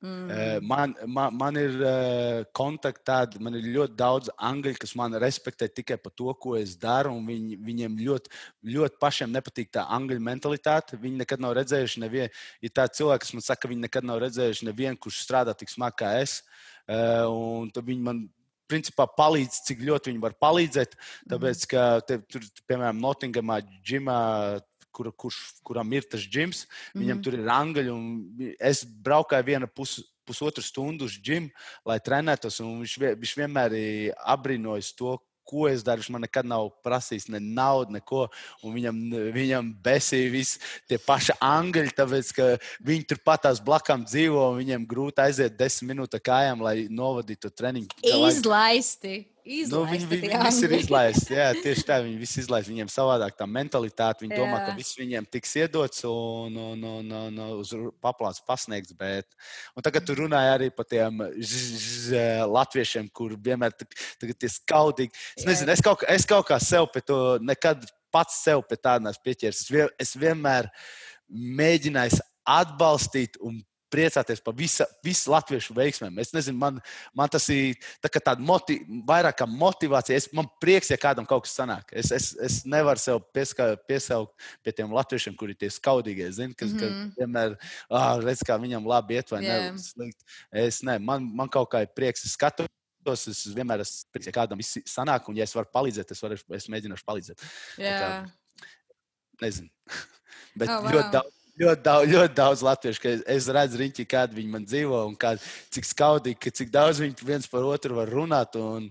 Mm. Man, man, man ir uh, kontakti tādi, man ir ļoti daudz angļu, kas man respektē tikai par to, ko es daru. Viņi, viņiem ļoti, ļoti pašiem nepatīk tā angļu mentalitāte. Viņi nekad nav redzējuši nevienu, ir tādi cilvēki, kas man saka, ka viņi nekad nav redzējuši nevienu, kurš strādā tik smagi kā es. Uh, un viņi man principā palīdz, cik ļoti viņi var palīdzēt. Tāpēc, ka te, tur, piemēram, Nottingamā, Džimā, kur, kurš, kuram ir tas džims, mm -hmm. viņam tur ir angļi. Es braukāju vienu pusi pusotru stundu uz džimu, lai trenētos. Viņš, viņš vienmēr apbrīnojas to, ko es daru. Viņš man nekad nav prasījis ne naudu, neko. Un viņam, viņam besīja visi tie paši angļi, tāpēc ka viņi turpat tās blakām dzīvo. Viņiem grūti aiziet desmit minūtes kājām, lai novadītu treniņu. Izlaisti. Izlaisti, nu, viņi viņi visi ir izlaisti. Jā, tieši tā, viņi visi izlaisti. Viņiem savādāk tā mentalitāte. Viņi jā. domā, ka viss viņiem tiks iedots un, un, un, un, uz paplāts pasniegts. Bet... Un tagad tu runāji arī par tiem ž, ž, latviešiem, kur vienmēr tagad ir skaudīgi. Es nezinu, es kaut, es kaut kā sev pie to nekad pats sev pie tā neesmu pieķēries. Es, vien, es vienmēr mēģināju atbalstīt un priecāties par visa, visu latviešu veiksmēm. Es nezinu, man, man tas ir tā tāda moti, vairāk kā motivācija. Es, man prieks, ja kādam kaut kas sanāk. Es, es, es nevaru sev pieska, piesaukt pie tiem latviešiem, kuri ir tie skaudīgie. Zini, kas, mm -hmm. ka vienmēr ah, redz, kā viņam labi iet vai yeah. ne. Es ne, man, man kaut kā ir prieks. Es skatu tos es vienmēr esmu priecīgs, ja kādam viss sanāk, un ja es varu palīdzēt, es, varu, es mēģināšu palīdzēt. Jā. kā, Nezinu. Bet Oh, wow. ļoti, daudz, ļoti, daudz, ļoti daudz latviešu, ka es redzu riņķi, kādi viņi man dzīvo un kā, cik skaudīgi, ka cik daudz viņi viens par otru var runāt. un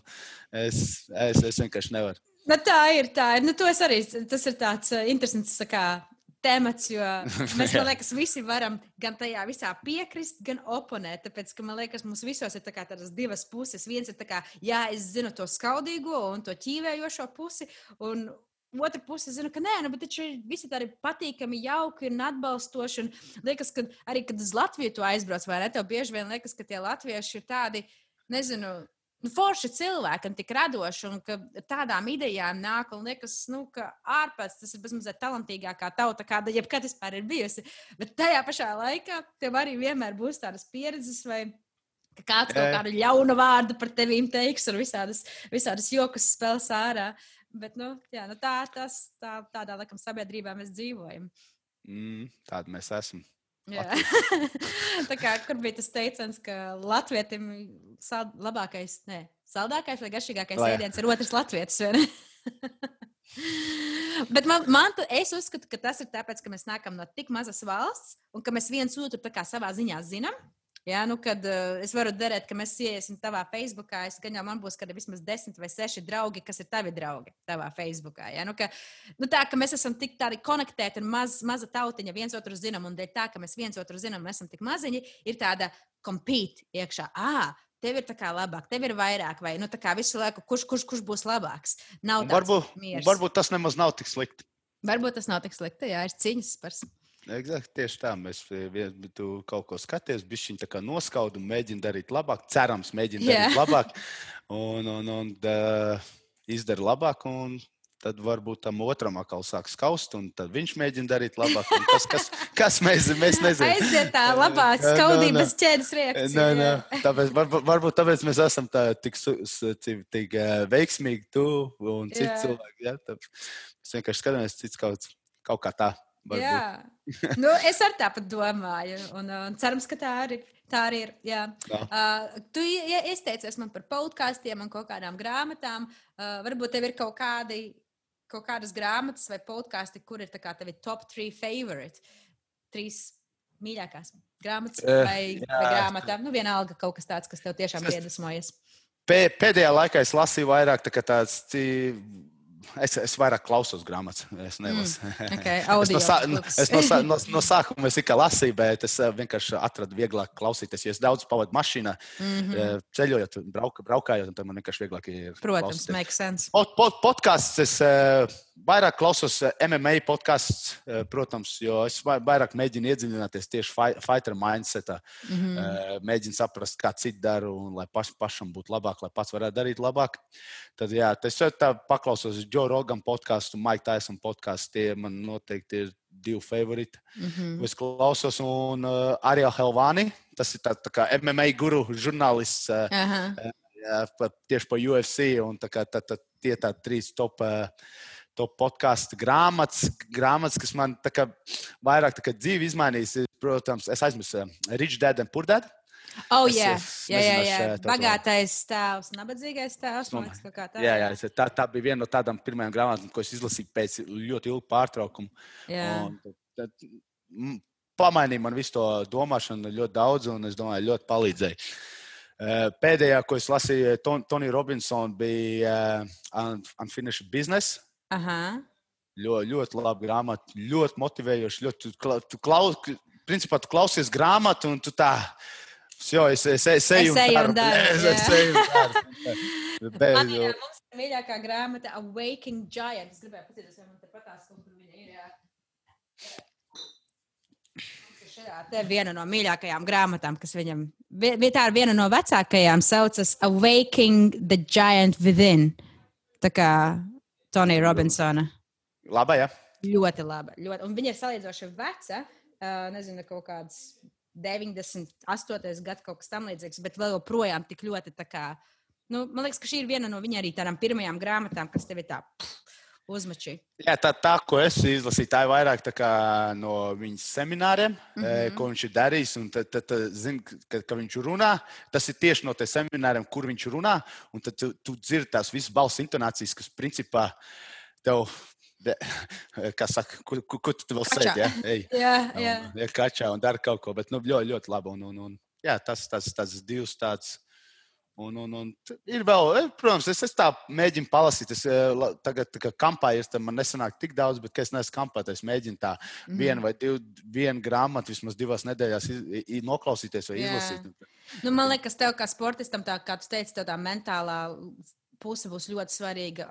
Es, es, es vienkārši nevaru. Nu, tā ir. Tā ir. Nu, to es arī. Tas ir tāds uh, interesants kā, temats, jo mēs, man liekas, visi varam gan tajā visā piekrist, gan oponēt. Tāpēc, ka man liekas, mums visos ir tā tādas divas puses. Viens ir tā kā, jā, es zinu to skaudīgo un to ķīvējošo pusi. Un Otra puse zina, ka nē, nu, bet taču visi tādi patīkami, jauki un atbalstoši. Un liekas, ka arī, kad uz Latviju tu aizbrauc, vai ne, tev bieži vien liekas, ka tie latvieši ir tādi, nezinu, nu, forši cilvēki un tik radoši, un ka tādām idejām nāk, un liekas, nu, ka ārpus tas ir bezmazliet talantīgākā tauta, kāda jebkad vispār ir bijusi. Bet tajā pašā laikā tev arī vienmēr būs tādas pieredzes vai ka kāds kaut kādu ļaunu vārdu par tevīm teiks, un visādas, visādas jokas spēles ārā. Bet, nu, jā, nu tā, tas, tā, tādā laikam sabiedrībā mēs dzīvojam. Mm, Tādi mēs esam. Tā kā, kur bija tas teiciens, ka latvietim sal, labākais, ne, saldākais vai garšīgākais Lai- ēdiens ir otrs latvietis. Bet man, man tu- es uzskatu, ka tas ir tāpēc, ka mēs nākam no tik mazas valsts un ka mēs viens otru savā ziņā zinām. Jā, nu, kad uh, es varu derēt, ka mēs iesim tavā Facebookā, es gan jau man būs kādi vismaz desmit vai seši draugi, kas ir tavi draugi tavā Facebookā. Jā, nu, ka, nu, tā, ka mēs esam tik tādi konektēti un maz, maza tautiņa, viens otru zinām, un dēļ tā, ka mēs viens otru zinām, mēs esam tik maziņi, ir tāda compete iekšā. Ah, tev ir tā kā labāk, tev ir vairāk, vai nu, tā kā visu laiku, kurš, kurš, kurš būs labāks. Nav tāds Varbūt, miers. varbūt tas nemaz nav tik slikti. Varbūt tas nav tik slikti, jā, ir cīņas par Exact, tieši tā, mēs eh, tu kaut ko skaties, bija viņa tā kā noskauda un mēģina darīt labāk. Cerams, mēģina Jā. darīt labāk un, un, un uh, izdara labāk. Un tad varbūt tam otram atkal sāk skaust, un tad viņš mēģina darīt labāk. Un Tas, kas, kas mēs, mēs nezinām. Aiziet tā labā Jā, nā, skaudības nā. ķēdes reakcija. Nē, nē, tāpēc, varbūt, varbūt tāpēc mēs esam tā, tik, tik, tik uh, veiksmīgi, tu un citi cilvēki. Ja? Tāpēc Mēs vienkārši skatāmies, cits kaut, kaut kā tā. Varbūt. Jā, nu, es arī tāpat domāju. Un, un cerams, ka tā arī, tā arī ir. Jā. Jā. Uh, tu ie- izteicies man par podkāstiem un kaut kādām grāmatām. Uh, varbūt tev ir kaut, kādi, kaut kādas grāmatas vai podkāsti, kur ir tevi top three favorite. Trīs mīļākās grāmatas Eh, vai, jā. vai grāmatām. Nu, vienalga kaut kas tāds, kas tev tiešām Es- ir iedvesmojies. Pē- Pēdējā laikā es lasīju vairāk tā cī- Es, es vairāk klausos grāmatas, es nelasu. Okay, Es no, audio sā, books. es no, sā, no, no sākuma es tikai lasīju, bet es eh, vienkārši atradu vieglāk klausīties. Ja es daudz pavadu mašīnā, Mhm. eh, ceļojot, brauk, braukājot, tad man vienkārši vieglāk ir. Protams, klausīties. makes sense. Pod, pod, podkāsts es eh, vairāk klausos eh, MMA podkāsts, eh, protams, jo es vai- vairāk mēģinu iedziļināties tieši fi- fighter mindsetā. Mhm. Mm. Mēģinu saprast, kā citi dara, un lai paš, pašam būtu labāk, lai pats varētu darīt labāk. Tad, jā, tas ir tā, paklausos Joe Rogan podkāstu, Mike Tyson podkāstu. Tie man noteikti ir divi favoriti. Mhm. Mm. Es klausos, un uh, Ariel Helvani, tas ir tā, tā kā MMA guru žurnālists. Uh, Aha. jā, pa, tieši par UFC. Un, tā kā, tā, tā, tie tā trīs top, eh, top podkāstu grāmatas, grāmatas, kas man kā, vairāk kā dzīvi izmainījis. Protams, es aizmirsu uh, Rich Dad and Poor Dad. Oh, Es- jā, es jā, jā, nezinu, jā. es, eh, to- Bagātais tēvs, nabadzīgais tēvs. Man liekas, kā tā. Jā, jā, es- tā, tā bija viena no tādām pirmajām grāmatām, ko es izlasīju pēc ļoti ilga pārtraukuma. jā. Un tad- Pamainīja man visu to domāšanu ļoti daudz, un es domāju, ļoti palīdzēja. Eh, Pēdējā, ko es lasīju, Ton- Tonija Robinsona, bija Un- Unfinished Business. Aha. Ļoti, ļoti laba grāmata, ļoti motivējoša. Ļoti, tu, tu, klau, principā, tu klausies grāmatu, un tu tā. Jo, es, es, es eju daru. Bet, Man ir mīļākā grāmata Awakening Giant. Es gribēju paskatīties, vai man te patās, kur viņa ir. Mums ir viena no mīļākajām grāmatām, kas viņam vi- vi- tā ir viena no vecākajām, saucas Awakening the Giant Within. Tā kā Tonija Robinsona. Labā, jā. Ļoti laba. Ļoti. Un viņa ir salīdzinoši veca. Nezinu, kaut kāds 98. gads, kaut kas tamlīdzīgs, bet vēl joprojām tik ļoti. tā Kā, nu, man liekas, ka šī ir viena no viņa arī tādām pirmajām grāmatām, kas tev ir tā. pff, uzmači? Jā, tā, tā, ko es izlasīju, tā ir vairāk no viņas semināriem, mm -hmm. ko viņš ir darījis. Tad, tad, tad zini, ka, ka viņš runā. Tas ir tieši no tiem semināriem, kur viņš runā. Un tad tu, tu dzirdi tās visas balss intonācijas, kas principā tev. Kā saka, kur, kur, kur tu vēl sēdi? Ja? Ej, jā, jā. Un, ja kačā un dara kaut ko, bet nu, ļoti, ļoti labi. Un, un, un, jā, tas, tas, tas divs tāds Un, un, un ir vēl, eh, protams, es, es tā mēģinu palasīt. Es eh, tagad, kā kampā ir, man nesanāk tik daudz, bet, es neesmu kampā, es mēģinu tā mm vienu vai divu, vienu grāmatu vismaz divās nedēļās iz, iz, noklausīties vai Jā. izlasīt. Nu, man liekas, tev kā sportistam, tā kā tu teici, tā mentālā puse būs ļoti svarīga,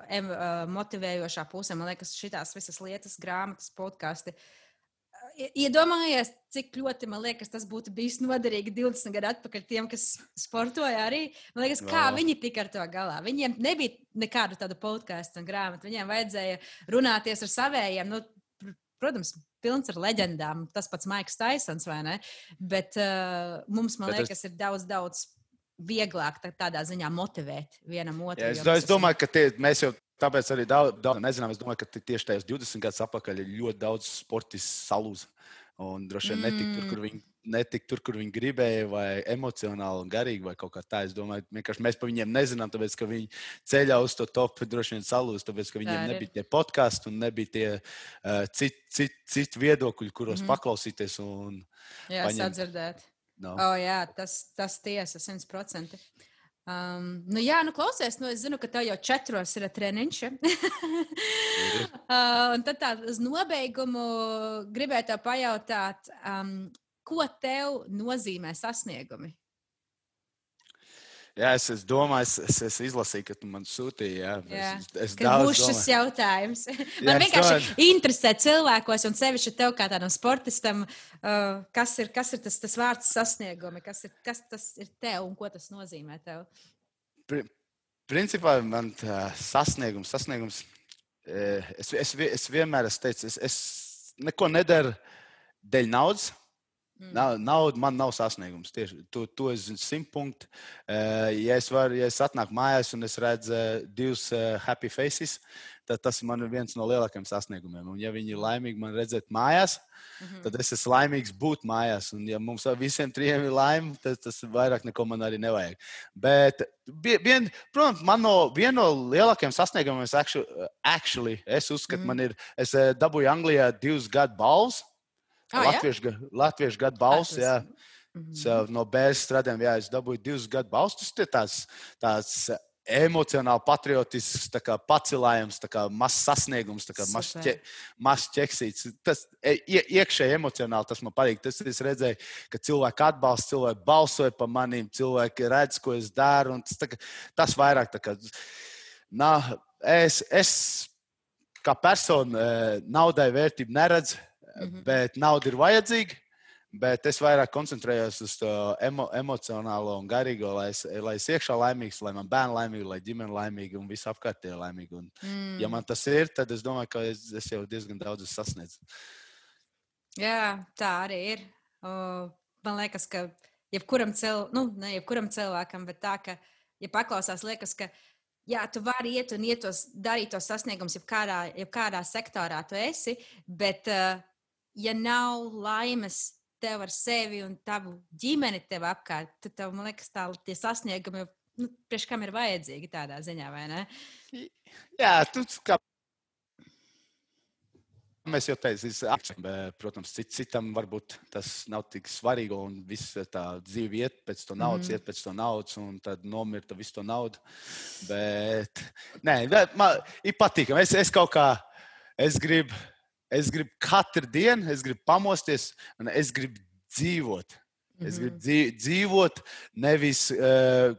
motivējošā puse. Man liekas, šīs visas lietas, grāmatas, podkāsti. Iedomājies, cik ļoti man liekas, tas būtu bijis noderīgi 20 gadu atpakaļ tiem, kas sportoja arī. Man liekas, kā no. viņi tika ar to galā. Viņiem nebija nekādu tādu podkāstu un grāmatu. Viņiem vajadzēja runāties ar savējiem. Nu, protams, pilns ar leģendām. Tas pats Maiks Taisons, vai ne? Bet uh, mums, man Bet liekas, es... ir daudz, daudz vieglāk tādā ziņā motivēt vienam otru. Jā, es, es domāju, ka tie, mēs jau Tāpēc arī daudz, daudz nezinām. Es domāju, ka tieši tajos 20 gadus atpakaļ ir ļoti daudz sportistu salūzu. Un droši vien netika tur, kur mm. viņi, netik tur, kur viņi gribēja, vai emocionāli, un garīgi, vai kaut kā tā. Es domāju, ka mēs par viņiem nezinām, tāpēc, ka viņi ceļā uz to topu droši vien salūz, tāpēc, ka viņiem nebija tie podkāsti un nebija tie uh, citi cit, cit viedokļi, kuros mm -hmm. paklausīties un jā, paņemt. sadzirdēt. No. Oh, jā, tas, tas tiesa, 100%. Um, nu, jā, nu, klausies, nu, es zinu, ka tev jau četros ir treniņš. uh, un tad tā, uz nobeigumu gribēju te pajautāt, um, ko tev nozīmē sasniegumi? Jā, es, es domāju, es, es, es izlasīju, ka tu man sūtīji. Jā, jā. Es, es būs šis jautājums. man jā, vienkārši domāju... interesē cilvēkos, un sevišķi tev kā tādam sportistam, uh, kas, ir, kas ir tas, tas vārds sasniegumi, kas, ir, kas tas ir tev un ko tas nozīmē tev? Pri, principā man tā sasniegums, sasniegums es, es, es vienmēr esmu teicis, es, es neko nedaru dēļ naudas. Mm. Nauda man nav sasniegums. Tieši to, to es zinu simt punktu. Uh, ja es, var, ja es atnāku mājās un es redzu uh, divus uh, happy faces, tad tas man ir viens no lielākajiem sasniegumiem. Un, ja viņi ir laimīgi man redzēt mājās, mm -hmm. tad es esmu laimīgs būt mājās. Un, ja mums visiem trijiem ir laime, tad tas vairāk neko man arī nevajag. Bet, vien, protams, man no, viena no lielākajiem sasniegumiem, es actually, actually es uzskatu, mm -hmm. man ir, es dabūju Anglijā divus gadu balvas. Oh, latviešu, ja? latviešu gadu balss. Jā. Mm -hmm. no bērnu strādājiem, jā, es dabūju divus gadu balstus. Tas tāds, emocionāli patriotisks pacelājums, mazs sasniegums, mazs ķe, maz ķeksīts. Tas e, iekšēji emocionāli tas man patīk. Tas es redzēju, ka cilvēki atbalsta, cilvēki balsoja par maniem, cilvēki redz, ko es daru. Tas, tā, tas vairāk tā kā. Nā, es, es kā persona e, naudai vērtību neredzu. Mm -hmm. Bet nauda ir vajadzīga. Bet es vairāk koncentrējos uz to emo, emocionālo un garīgo, lai es, lai es iekšā laimīgs, lai man bērni laimīgi, lai ģimene laimīga un viss apkārtēji laimīgi. Un, mm. Ja man tas ir, tad es domāju, ka es, es jau diezgan daudz esmu sasniedzis. Jā, tā arī ir. O, man liekas, ka jebkuram, cil, nu, ne jebkuram cilvēkam, bet tā, ka, ja paklausās, liekas, ka jā, tu vari iet un iet tos, darīt tos sasniegumus, jebkādā, jebkādā sektorā tu esi, bet uh, ja nav laimes tev ar sevi un tavu ģimeni tev apkārt, tad tev, man liekas, tā, tie sasniegumi, nu, priekš kam ir vajadzīgi tādā ziņā, vai ne? Jā, tu kā. Mēs jau teicām, protams, cit, citam varbūt tas nav tik svarīgi, un viss tā dzīve iet pēc to naudas, mm. iet pēc to naudas, un tad nomirta visu to naudu. Bet, nē, man ir patīkami. Es, es kaut kā, es gribu Es gribu katru dienu, es gribu pamosties, un es gribu dzīvot. Es gribu mhm. dzīvot, nevis uh,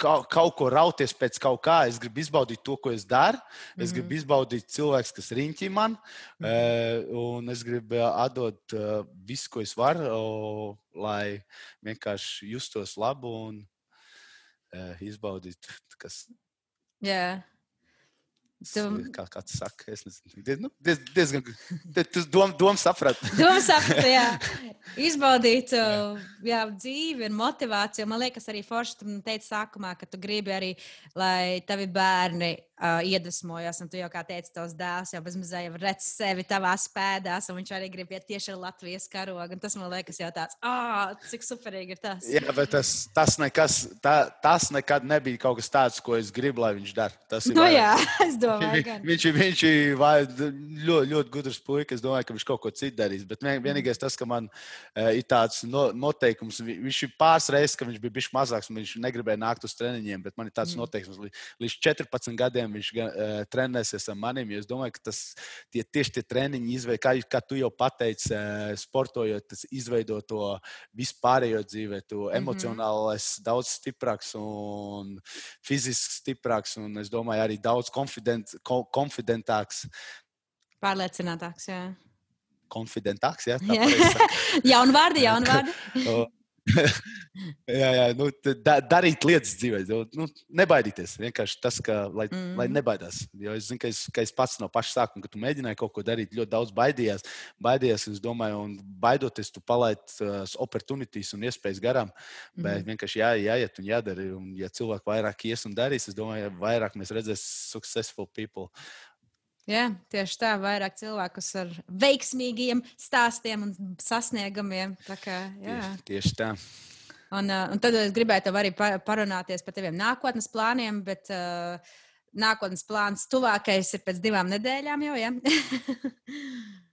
kaut, kaut ko rauties pēc kaut kā. Es gribu izbaudīt to, ko es daru. Es gribu mhm. izbaudīt cilvēku, kas riņķī man. Uh, un es gribu atdot uh, visu, ko es varu, uh, lai vienkārši justos labi un uh, izbaudītu. Kas... Jā. Tu... Kā kāds saka, es nezinu. Diez, nu, diez, diezgan. Tu dom, dom saprati. Doma saprata, jā. Izbaudīt jā, dzīvi un motivāciju. Man liekas, arī Forši, tu teici sākumā, ka tu gribi arī, lai tavi bērni uh, iedvesmojas. Un tu jau kā teici, tos dēls jau bezmazliet jau redz sevi tavās pēdās, un viņš arī grib iet tieši ar Latvijas karogu. Un tas man liekas jau tāds, ah, oh, cik superīgi ir tas. Jā, bet tas, tas, nekas, tā, tas nekad nebija kaut kas tāds, ko es gribu, lai viņš dara. Tas ir nu, jā, es domāju ka viņš, viņš ir ļoti, ļoti gudrs puisis. Es domāju, ka viņš kaut ko citu darīs. Bet vienīgais tas, ka man uh, ir tāds no, noteikums, viņš ir pāris reizes, ka viņš bija bijis mazāks un viņš negribēja nākt uz treniņiem. Bet man ir tāds mm. noteikums, līdz 14 gadiem viņš uh, trenēsies ar maniem. Es domāju, ka tas tie, tieši tie treniņi izveido, kā, kā tu jau pateici, uh, sportojot, tas izveido to vispārējo dzīvē, to mm -hmm. emocionālais daudz stiprāks un fiziski stiprāks. Un es domāju, arī daudz konfident, konfidentāks. Pārliecinātāks, jā. Konfidentāks, jā. jā. jaunu vārdu. jā, jā, nu, da, darīt lietas dzīvē. Nu, nebaidīties. Vienkārši tas, ka, lai, mm. lai nebaidās. Jo es zinu, ka es, ka es pats no paša sākuma, kad tu mēģināji kaut ko darīt, ļoti daudz baidījās. Baidījās, es domāju, un baidoties, tu palaidi uh, opportunitātes un iespējas garām. Mm. Bet vienkārši jā, jāiet un jādara. Un, ja cilvēki vairāk ies un darīs, es domāju, vairāk mēs redzēsim successful people. Jā, tieši tā, vairāk cilvēkus ar veiksmīgiem stāstiem un sasniegumiem. Kā, jā. tieši, tieši tā. Un, uh, un tad es gribēju arī parunāties par taviem nākotnes plāniem, bet uh, nākotnes plāns tuvākais ir pēc divām nedēļām jau. Ja?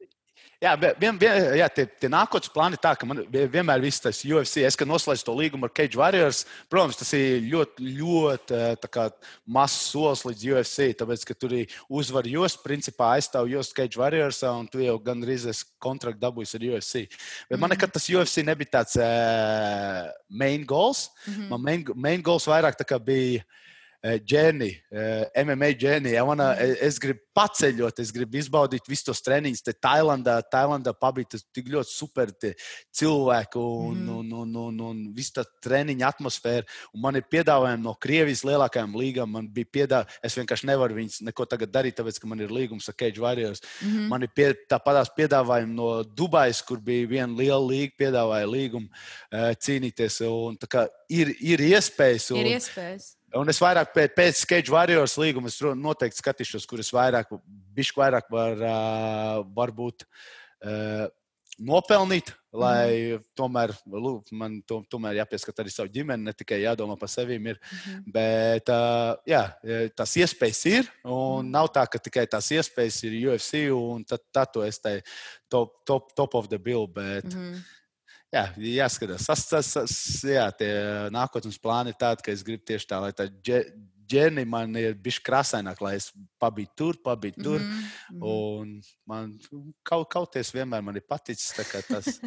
Jā, vien, vien, jā tie, tie nākotnes plāni ir tā, ka man vienmēr viss tas UFC, es, kad noslēdzu to līgumu ar Cage Warriors, protams, tas ir ļoti, ļoti kā, mazs solis līdz UFC, tāpēc, ka tur ir uzvar jūs, principā aizstāv jūs Cage Warriors, un tu jau gandrīz esi kontraktu dabūjis ar UFC. Bet mm. man nekad tas UFC nebija tāds uh, main goals. Mm -hmm. Man main, main goals vairāk bija ģēni, MMA ģēni. Ja manā, es gribu paceļot, es gribu izbaudīt visus tos treniņus. Te Tailandā, Tailandā pabija tik ļoti super cilvēki un, mm. un, un, un, un viss tā treniņa atmosfēra. Un man ir piedāvājumi no Krievijas lielākajām līgām. Man bija piedāvājumi, es vienkārši nevaru viņus neko tagad darīt, tāpēc, ka man ir līgums ar Cage Warriors. Mm. Man ir pie, tāpatās piedāvājumi no Dubajas, kur bija viena liela līga, piedāvāja līgumu cīnīties. Un, kā, ir, ir iespējas. Un, ir iespējas. Un es vairāk pēc, pēc Skate Warriors līguma noteikti skatīšos, kur es vairāk, bišķi vairāk var, var būt nopelnīt, lai mm. tomēr lūk, man to, tomēr jāpieskat arī savu ģimeni, ne tikai jādomā par sevi. Mm. Bet jā, tas iespējas ir, un mm. nav tā, ka tikai tās iespējas ir UFC, un tad, tad tu esi top, top, top of the bill. Bet, mm jā, jāskatās. Tas, tas, tas, jā, tie nākotnes plāni ir tādi, ka es gribu tieši tā, lai tā ģēni man ir bijis krāsaināk, lai es pabiju tur, pabiju tur. Mm -hmm. Un man kaut, kaut kas vienmēr man ir paticis. Tā, tas,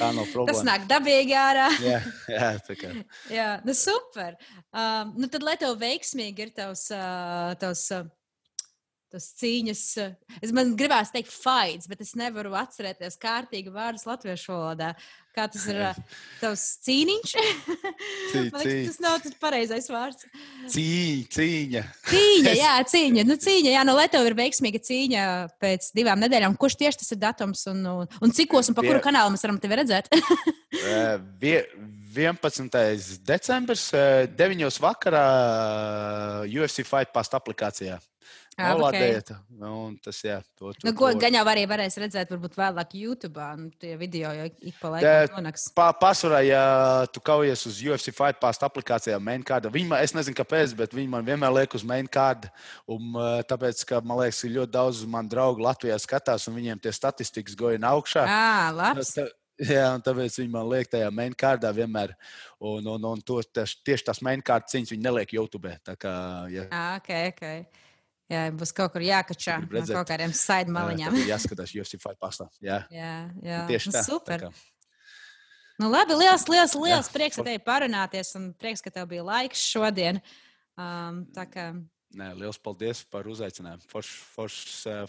tā nav problēma. tas nāk dabīgi ārā. jā, jā, tā kā. jā, nu super. Um, nu tad, lai tev veiksmīgi ir tavs, uh, tavs uh, tas cīņas. Eh, es man gribētu teikt, fights, bet es nevaru atcerēties kārtīgi vārdus latviešu valodā. Kā tas ir eh, tavs cīniņš? Cī, man liekas, tas nav tas pareizais vārds. Cī, cīņa. Cīņa, jā, cīņa. Nu, cīņa, jā, nu, lai tev ir veiksmīga cīņa pēc divām nedēļām, kurš tieši tas ir datums un, un, un cikos un pa kuru kanālu mēs varam tevi redzēt? 11. decembris, 9. vakarā UFC Fight Past aplikācijā. Jā, Nolādējiet. Okay. Nu, tas, jā, to, to, nu, ko, gan jau arī varēs redzēt, varbūt vēlāk YouTube. Nu, tie video jau ik pa laikam nonāks. Pa, pasvarā, ja tu kaujies uz UFC Fight Pass aplikācijā main card, viņi man, es nezinu, kāpēc, bet viņi man vienmēr liek uz main card. Un, tāpēc, ka man liekas, ka ļoti daudz man draugu Latvijā skatās, un viņiem tie statistikas goja augšā. Ah, labs. Tā, Jā, un tāpēc viņi man liek tajā main kārdā vienmēr. Un, un, un to, tieši tās main kārtas cīņas viņi neliek YouTube. Tā kā, ja. ah, okay, okay. Jā, būs kaut kur jākačā no kaut kādiem side maliņām. Jā, jāskatās, jūs esat fight pastā. Jā, jā, jā. tieši nu, tā. Super. Tā nu, labi, liels, liels, liels jā. prieks, ka tev parunāties un prieks, ka tev bija laiks šodien. Um, tā kā Nē, liels paldies par uzaicinājumu. Foršs forš,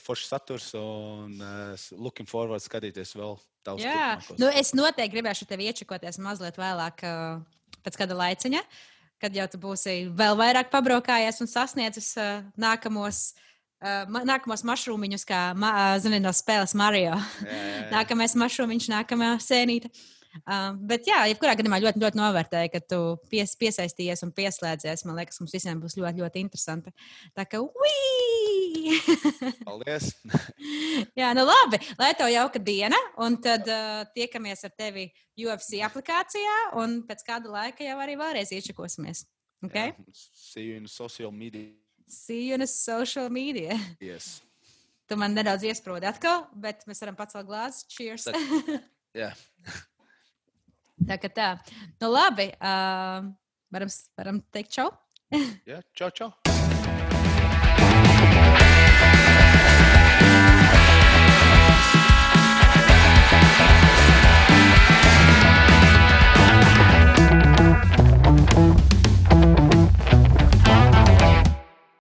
forš saturs un uh, looking forward skatīties vēl daudz. Jā, nu, es noteikti gribēšu tevi iečakoties mazliet vēlāk, uh, pēc kāda laiciņa. Uh, kad jau tu būsi vēl vairāk pabraukājies un sasniedzis uh, nākamos uh, nākamos mašrūmiņus, kā ma, zini, no spēles Mario. Jā, jā. Nākamais mašrūmiņš, nākamā sēnīte. Uh, bet, jā, jebkurā gadījumā ļoti, ļoti novērtēju, ka tu pies, piesaistījies un pieslēdzies. Man liekas, mums visiem būs ļoti, ļoti interesanti. Tā kā, ui! Paldies! jā, nu labi, lai tev jauka diena, un tad uh, tiekamies ar tevi UFC aplikācijā, un pēc kāda laika jau arī vēlreiz iečakosimies. Okay? Yeah, see you in social media. See you in social media. Yes. Tu man nedaudz iesprūdi atkal, bet mēs varam pacelt glāzi. Cheers! Tad, yeah. tā kā tā. Nu labi, uh, varam, varam teikt čau. yeah, čau, čau.